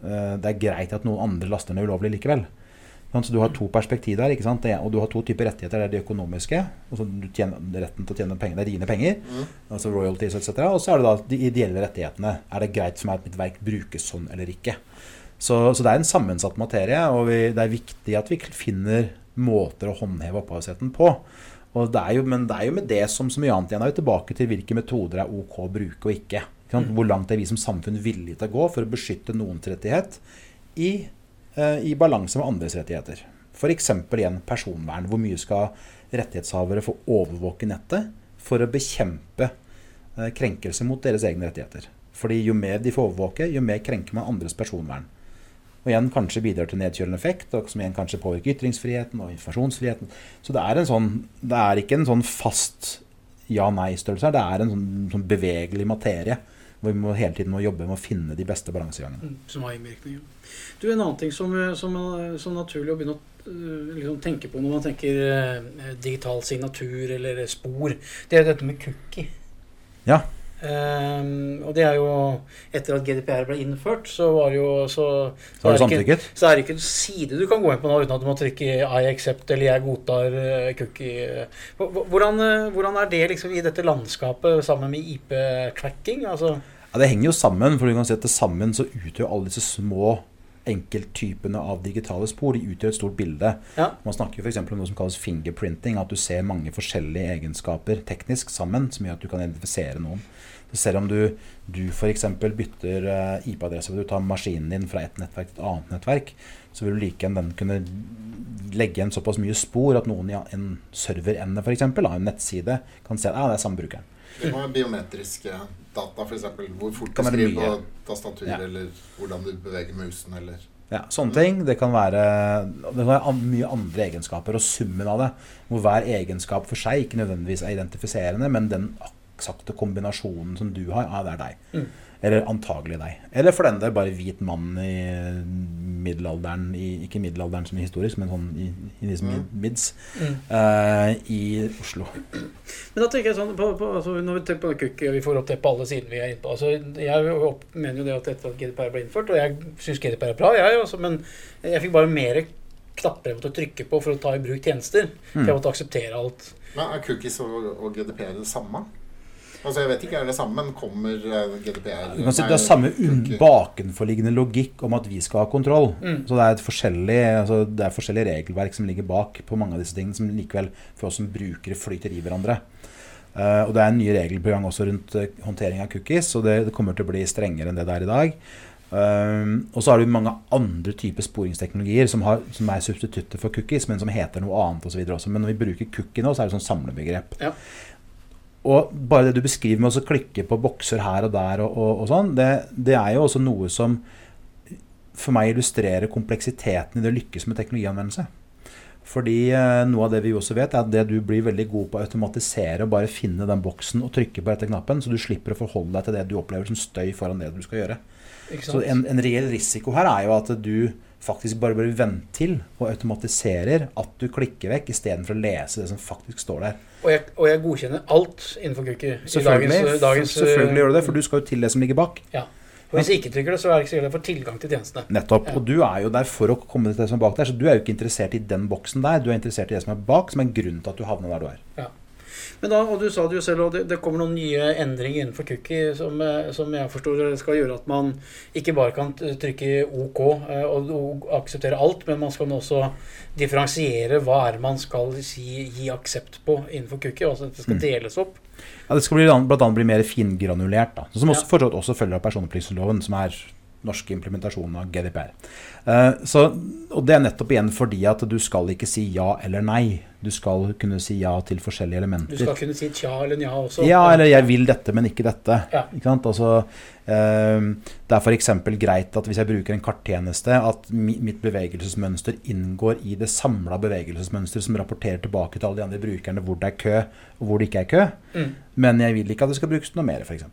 Speaker 4: det er greit at noen andre laster ned ulovlig likevel. Så du har to perspektiv der, og du har to typer rettigheter. Det er de økonomiske, altså retten til å tjene penger, det er dine penger, mm. altså royalties etc. Og så er det da de ideelle rettighetene. Er det greit som er at mitt verk brukes sånn eller ikke? Så, så det er en sammensatt materie, og vi, det er viktig at vi finner måter å håndheve opphavsretten på. Det jo, men det er jo med det som så mye annet igjen er jo tilbake til hvilke metoder er ok å bruke og ikke. Mm. Hvor langt er vi som samfunn villige til å gå for å beskytte noens rettighet i i balanse med andres rettigheter. F.eks. igjen personvern. Hvor mye skal rettighetshavere få overvåke nettet for å bekjempe eh, krenkelse mot deres egne rettigheter? Fordi jo mer de får overvåke, jo mer krenker man andres personvern. Og igjen kanskje bidrar til nedkjølende effekt, og som igjen kanskje påvirker ytringsfriheten og informasjonsfriheten. Så det er, sånn, det er ikke en sånn fast ja-nei-størrelse her. Det er en sånn, sånn bevegelig materie hvor vi må hele tiden må jobbe med å finne de beste balansegangene.
Speaker 3: Mm, som har innvirkning. Du, En annen ting som, som, som, er naturlig å begynne å eh, liksom, tenke på når man tenker eh, digital signatur eller spor, det er dette med cookie.
Speaker 4: Ja.
Speaker 3: Um, og det er jo Etter at GDPR ble innført, så var det jo så,
Speaker 4: Så
Speaker 3: er det ikke- Så er det ikke en side du kan gå inn på nå uten at du må trykke I accept eller jeg godtar eh, cookie. H- h- Hvordan, eh, hvordan er det liksom i dette landskapet sammen med IP-tracking? Altså,
Speaker 4: Ja, Det henger jo sammen, for du kan si at til sammen så utgjør alle disse små enkelttypene av digitale spor de utgjør et stort bilde.
Speaker 3: ja.
Speaker 4: Man snakker jo f.eks. om noe som kalles fingerprinting, at du ser mange forskjellige egenskaper teknisk sammen som gjør at du kan identifisere noen. Så selv om du, du f.eks. bytter eh, IP-adresse, og du tar maskinen din fra et nettverk til et annet nettverk, så vil du like enn den kunne legge igjen såpass mye spor at noen i en serverende f.eks. en nettside kan se at ah, det er samme brukeren.
Speaker 2: Det kan være biometriske data, f.eks. Hvor fort du skriver på tastatur,
Speaker 4: Ja.
Speaker 2: eller hvordan du beveger musen, eller
Speaker 4: Ja, sånne ting. Det kan være, det kan være mye andre egenskaper, og summen av det, hvor hver egenskap for seg ikke nødvendigvis er identifiserende, men den eksakte kombinasjonen som du har, ja, det er deg.
Speaker 3: Mm.
Speaker 4: Eller antagelig deg. Eller for den del bare hvit mann i middelalderen, i, ikke middelalderen som er historisk, men sånn i, i disse mid, mids,
Speaker 3: Mm.
Speaker 4: Uh, i Oslo.
Speaker 3: Men da tenker jeg sånn på, på, altså Når vi tenker på cookie, og vi får opp det på alle sidene vi er inne på altså Jeg opp, mener jo det at etter at GDPR ble innført, og jeg syns GDPR er bra, jeg også, men jeg fikk bare mer knapper jeg måtte trykke på for å ta i bruk tjenester. For jeg måtte akseptere alt.
Speaker 2: Men er cookies og, og GDPR det samme? Altså, jeg vet ikke, er det samme, men kommer eh, GDPR
Speaker 4: Du kan si Det er samme bakenforliggende logikk om at vi skal ha kontroll.
Speaker 3: Mm.
Speaker 4: Så det er, et forskjellig, altså det er forskjellige regelverk som ligger bak på mange av disse tingene, som likevel for oss som brukere flyter i hverandre. Uh, og det er nye regler på gang også rundt eh, håndtering av cookies, og det, det kommer til å bli strengere enn det det er i dag. Um, og så har du mange andre typer sporingsteknologier som, har, som er substitutter for cookies, men som heter noe annet osv. også. Men når vi bruker cookie nå, så er det sånn samlebegrep.
Speaker 3: Ja.
Speaker 4: Og bare det du beskriver med å klikke på bokser her og der og, og, og sånn, det, det er jo også noe som for meg illustrerer kompleksiteten i det å lykkes med teknologianvendelse. Fordi eh, noe av det vi også vet, er at det du blir veldig god på å automatisere og bare finne den boksen og trykke på rette knappen, så du slipper å forholde deg til det du opplever som støy foran det du skal gjøre. Så en, en reell risiko her er jo at du faktisk bare bør vente til og automatiserer at du klikker vekk istedenfor å lese det som faktisk står der.
Speaker 3: Og, jeg, og jeg godkjenner alt innenfor cookie.
Speaker 4: Selvfølgelig,
Speaker 3: dagens- dagens,
Speaker 4: selvfølgelig gjør du det,
Speaker 3: eh,
Speaker 4: for du skal jo til det som ligger bak.
Speaker 3: Ja. Og hvis jeg ikke trykker det, så er det ikke sikkert jeg får tilgang til tjenestene.
Speaker 4: Nettopp.
Speaker 3: Ja.
Speaker 4: Og du er jo der for å komme til det som er bak der, så du er jo ikke interessert i den boksen der. Du er interessert i det som er bak, som er grunnen til at du havner der du er.
Speaker 3: Ja. Men da, og du sa det jo selv, og det, det kommer noen nye endringer innenfor cookie som, eh, som jeg forstår skal gjøre at man ikke bare kan trykke OK eh, og, og akseptere alt, men man skal nå også differensiere hva er man skal si, gi aksept på innenfor cookie. Altså at det skal
Speaker 4: Mm.
Speaker 3: deles opp.
Speaker 4: Ja, Det skal annet bli mer fingranulert, da. Som også,
Speaker 3: Ja.
Speaker 4: fortsatt også følger av personopplysningsloven, som er norsk implementasjon av GDPR. Uh, så, og det er nettopp igjen fordi at du skal ikke si ja eller nei. Du skal kunne si ja til forskjellige elementer.
Speaker 3: Du skal kunne si tja eller nja også.
Speaker 4: Ja, eller 'jeg vil dette, men ikke dette'.
Speaker 3: Ja.
Speaker 4: Ikke sant? Altså, eh, det er f.eks. greit at hvis jeg bruker en karttjeneste, at mitt bevegelsesmønster inngår i det samla bevegelsesmønsteret som rapporterer tilbake til alle de andre brukerne hvor det er kø, og hvor det ikke er kø.
Speaker 3: Mm.
Speaker 4: Men jeg vil ikke at det skal brukes noe mer, f.eks.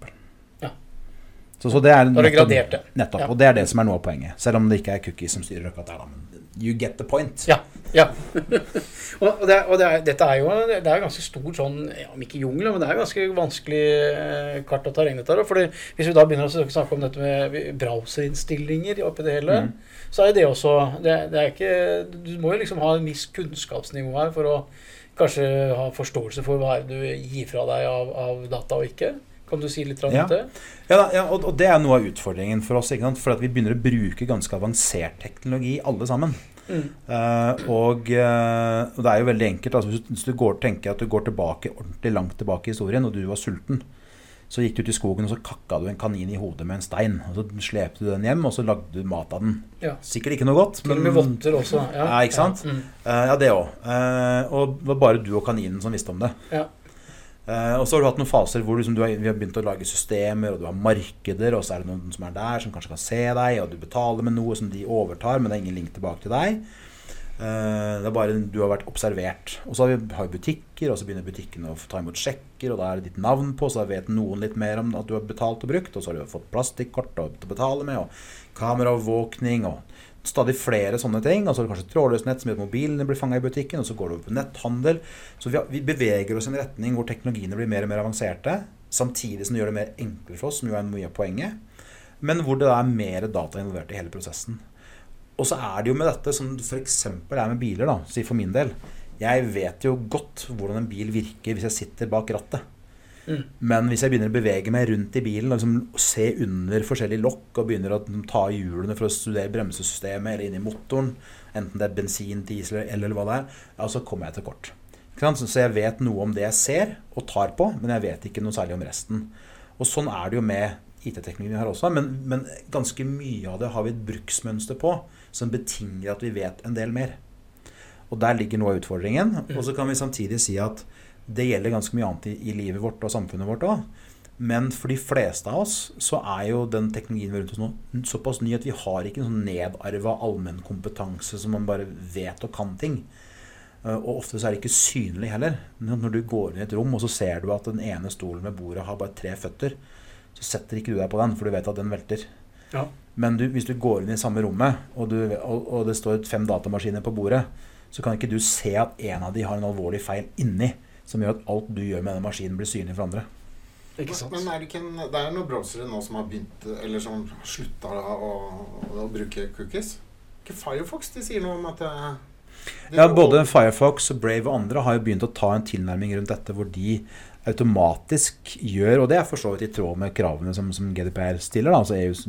Speaker 4: Så, så det er nettopp-
Speaker 3: gradert det.
Speaker 4: Nettopp.
Speaker 3: Ja.
Speaker 4: Og det er det som er noe av poenget. Selv om det ikke er cookies som styrer akkurat der, da. You get the point.
Speaker 3: Ja. ja. [laughs] og det, og det er, dette er jo det er ganske stor sånn, ja, om ikke jungel, men det er ganske vanskelig eh, kart og terreng dette her. For hvis vi da begynner å snakke om dette med browserinnstillinger oppi det hele,
Speaker 4: Mm.
Speaker 3: så er det også det, det er ikke, Du må jo liksom ha en viss kunnskapsnivå her for å kanskje ha forståelse for hva du gir fra deg av, av data og ikke. Kan du si litt om
Speaker 4: Ja.
Speaker 3: det?
Speaker 4: Ja, da, ja og, og det er noe av utfordringen for oss. Ikke sant? For vi begynner å bruke ganske avansert teknologi alle sammen.
Speaker 3: Mm.
Speaker 4: Uh, og, uh, og det er jo veldig enkelt. Altså, hvis, du, går, tenker at du går tilbake ordentlig langt tilbake i historien, og du var sulten, så gikk du ut i skogen og så kakka du en kanin i hodet med en stein. og Så slepte du den hjem, og så lagde du mat av den.
Speaker 3: Ja.
Speaker 4: Sikkert ikke noe godt,
Speaker 3: Til og med votter også. Ja,
Speaker 4: Ja, ikke sant?
Speaker 3: Ja, mm.
Speaker 4: uh, ja det òg. og det var bare du og kaninen som visste om det.
Speaker 3: ja.
Speaker 4: Eh, og så har du hatt noen faser hvor liksom har, vi har begynt å lage systemer, og du har markeder, og så er det noen som er der, som kanskje kan se deg, og du betaler med noe som de overtar, men det er ingen link tilbake til deg. Uh, det er bare du har vært observert. Og så har vi har butikker, og så begynner butikkene å ta imot sjekker, og da er det ditt navn på, så vet noen litt mer om at du har betalt og brukt, og så har du fått plastikkort å betale med, og kameraovervåkning, og stadig flere sånne ting. Og så det kanskje trådløst nett som gjør at mobilene blir fanga i butikken, og så går det over på netthandel. Så vi, har, vi beveger oss i en retning hvor teknologiene blir mer og mer avanserte. samtidig som det gjør det mer enklere for oss, som jo er mye av poenget. Men hvor det er mer data involvert i hele prosessen. Og så er det jo med dette som f.eks. er med biler, da, si for min del. Jeg vet jo godt hvordan en bil virker hvis jeg sitter bak rattet.
Speaker 3: Mm.
Speaker 4: Men hvis jeg begynner å bevege meg rundt i bilen og liksom se under forskjellige lokk og begynner å ta hjulene for å studere bremsesystemet eller inn i motoren, enten det er bensin, diesel eller hva det er, ja, så kommer jeg til kort. Så jeg vet noe om det jeg ser og tar på, men jeg vet ikke noe særlig om resten. Og sånn er det jo med IT-teknologien her også, men, men ganske mye av det har vi et bruksmønster på som betinger at vi vet en del mer. Og der ligger noe av utfordringen. Og så kan vi samtidig si at det gjelder ganske mye annet i, i livet vårt og samfunnet vårt òg. Men for de fleste av oss så er jo den teknologien rundt oss nå såpass ny at vi har ikke en sånn nedarva allmennkompetanse som man bare vet og kan ting. Eh, Og ofte så er det ikke synlig heller. Når du går inn i et rom og så ser du at den ene stolen ved bordet har bare tre føtter, så setter ikke du deg på den, for du vet at den velter.
Speaker 3: Ja.
Speaker 4: Men du, hvis du går inn i samme rommet, og, du, og, og det står fem datamaskiner på bordet, så kan ikke du se at en av de har en alvorlig feil inni, som gjør at alt du gjør med den maskinen, blir synlig for andre.
Speaker 3: Ikke sant?
Speaker 2: Men er det ikke en, det er noen browsere nå som har begynt Eller som slutta å, å bruke cookies? Ikke Firefox de sier noe om at det, det
Speaker 4: Ja, Både Firefox, Brave og andre har jo begynt å ta en tilnærming rundt dette hvor de automatisk gjør, og det er for så vidt i tråd med kravene som, som GDPR stiller, da, altså EUs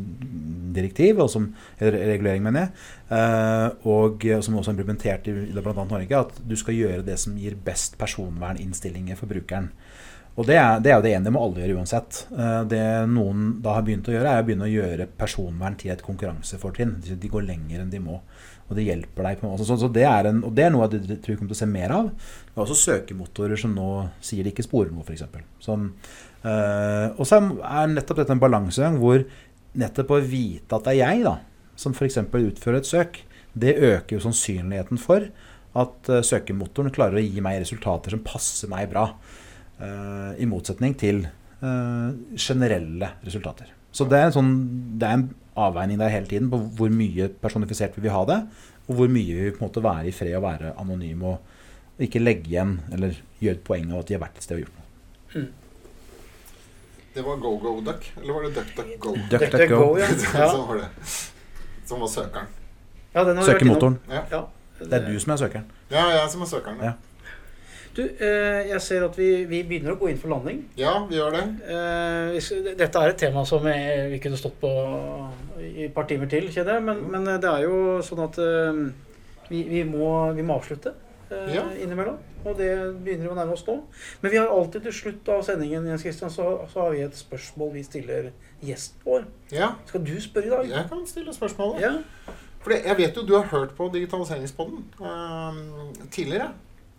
Speaker 4: direktiv, og som, regulering, mener jeg, eh, og som også er implementert i bl.a. Norge, at du skal gjøre det som gir best personverninnstillinger for brukeren. Og det er, det er jo det ene, det må alle gjøre uansett. Eh, Det noen da har begynt å gjøre, er å begynne å gjøre personvern til et konkurransefortrinn. De går lenger enn de må. Og det hjelper deg på en måte. Så, så det er en, og det er noe jeg tror vi kommer til å se mer av. Det er også søkemotorer som nå sier de ikke sporer noe, f.eks. Øh, og så er nettopp dette en balansegang hvor nettopp å vite at det er jeg da, som f.eks. utfører et søk, det øker jo sannsynligheten for at uh, søkemotoren klarer å gi meg resultater som passer meg bra. Uh, I motsetning til uh, generelle resultater. Så det er, en sånn, det er en avveining der hele tiden på hvor mye personifisert vi vil ha det, og hvor mye vi på en måte være i fred og være anonyme og, ikke legge igjen eller gjøre et poeng av at de har vært et sted og gjort noe.
Speaker 2: Det var GoGoDuck, eller var det DuckDuckGo?
Speaker 4: DuckDuckGo.
Speaker 3: DuckDuckGo, ja. [laughs] ja.
Speaker 2: Som var det. Som var søkeren.
Speaker 3: ja den har
Speaker 4: Søkemotoren.
Speaker 2: Ja.
Speaker 3: Ja.
Speaker 4: Det er du som er søkeren.
Speaker 2: ja jeg som er søkeren.
Speaker 4: Ja.
Speaker 3: Du, eh, jeg ser at vi, vi begynner å gå inn for landing.
Speaker 2: Ja, vi gjør det.
Speaker 3: Eh, dette er et tema som eh, vi kunne stått på i et par timer til, kjenner jeg. Men, men det er jo sånn at vi, vi, må, vi må avslutte
Speaker 2: Ja.
Speaker 3: innimellom. Og det begynner å nærme oss nå. Men vi har alltid til slutt av sendingen Jens Christian, så, så har vi et spørsmål vi stiller gjesten vår.
Speaker 2: Ja,
Speaker 3: Skal du spørre i dag?
Speaker 2: jeg kan stille spørsmålet.
Speaker 3: Ja.
Speaker 2: For jeg vet jo du har hørt på Digitaliseringspodden eh, tidligere.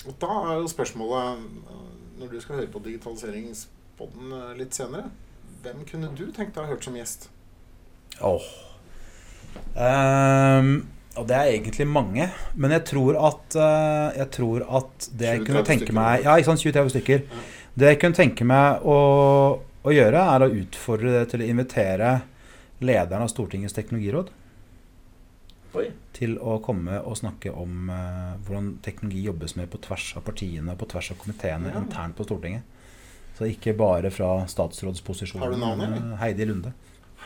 Speaker 2: Og da er jo spørsmålet, eh, når du skal høre på Digitaliseringspodden eh, litt senere, hvem kunne du tenkt deg å ha hørt som gjest?
Speaker 4: Åh. Um, og det er egentlig mange. Men jeg tror at, eh, jeg tror at det jeg kunne tenke meg Ja, ikke sant, 20-30 stykker.
Speaker 2: Ja.
Speaker 4: Det jeg kunne tenke meg å, å gjøre, er å utfordre det til å invitere lederen av Stortingets teknologiråd
Speaker 3: Oi.
Speaker 4: til å komme og snakke om uh, hvordan teknologi jobbes med på tvers av partiene og på tvers av komiteene
Speaker 2: Ja.
Speaker 4: internt på Stortinget. Så ikke bare fra statsrådsposisjonen.
Speaker 2: Har du
Speaker 4: navnet? eh, Heidi Lunde.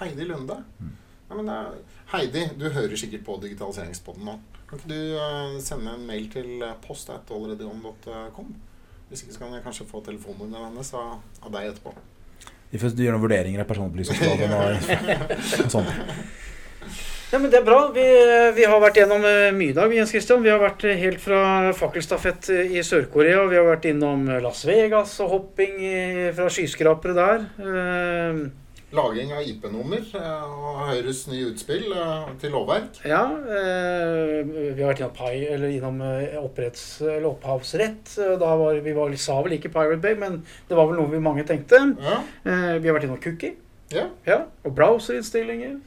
Speaker 2: Heidi Lunde.
Speaker 4: Mm.
Speaker 2: Ja, men det er, Heidi, du hører sikkert på Digitaliseringspodden nå. Kan ikke du uh, sende en mail til post.alleredion.com? Hvis ikke så kan jeg kanskje få telefonnummeret hennes av, av deg etterpå.
Speaker 4: Vi får gjøre noen vurderinger av personopplysningsloven [laughs] og, sånt.
Speaker 3: Ja, men Det er bra. Vi, vi har vært gjennom eh, mye i dag. Jens Christian. Vi har vært eh, helt fra fakkelstafett eh, i Sør-Korea. Vi har vært innom eh, Las Vegas og hopping fra skyskrapere der.
Speaker 2: Laging av IP-nummer eh, og Høyres nye utspill eh, til lovverk.
Speaker 3: ja, eh, vi har vært innom, pi, eller innom eh, oppretts, eller opphavsrett. Eh, Da var, vi var, sa vel ikke Pirate Bay, men det var vel noe vi mange tenkte.
Speaker 2: Ja,
Speaker 3: Eh, vi har vært innom cookie
Speaker 2: ja.
Speaker 3: ja, og browserinnstillinger.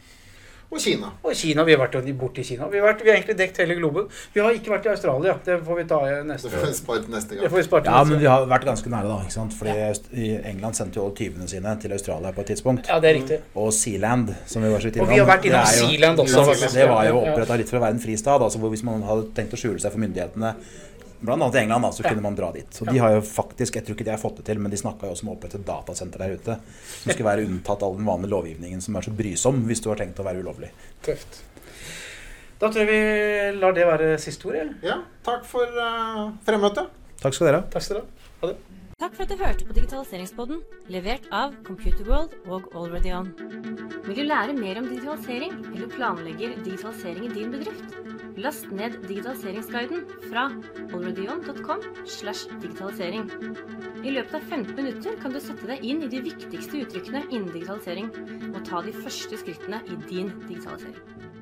Speaker 2: Og Kina.
Speaker 3: Og Kina. Vi har vært borte i Kina. Vi har, vært, vi har egentlig dekt hele globen. Vi har ikke vært i Australia. Det får vi ta i
Speaker 2: Det
Speaker 3: neste
Speaker 2: får vi spart neste
Speaker 3: Det
Speaker 2: gang.
Speaker 3: får vi spare
Speaker 4: Ja,
Speaker 3: neste
Speaker 4: men vi har vært ganske nære, da. ikke sant? Fordi ja. England sendte jo alle tyvene sine til Australia på et tidspunkt.
Speaker 3: Ja, det er riktig.
Speaker 4: Og Sealand, som vi var så vidt innom.
Speaker 3: Og vi har vært innom
Speaker 4: det
Speaker 3: Sealand også.
Speaker 4: Det var jo oppretta litt for å være en fristat. Altså hvor hvis man hadde tenkt å skjule seg for myndighetene Blant annet i England, da, så kunne man dra dit. Og de har jo faktisk, jeg tror ikke de har fått det til, men de snakka jo også om å opprette et datasenter der ute. Som skulle være unntatt all den vanlige lovgivningen som er så brysom hvis du har tenkt å være ulovlig.
Speaker 3: Tøft. Da tror jeg vi lar det være siste ord.
Speaker 2: Ja, takk for uh, fremmøtet.
Speaker 4: Takk skal dere ha.
Speaker 3: Takk skal dere ha. Ha det.
Speaker 1: Takk for at du hørte på Digitaliseringspodden, levert av Computerworld og Already On. Vil du lære mer om digitalisering, eller planlegger digitalisering i din bedrift? Last ned digitaliseringsguiden fra alreadyon.com digitalisering. I løpet av 15 minutter kan du sette deg inn i de viktigste uttrykkene innen digitalisering, og ta de første skrittene i din digitalisering.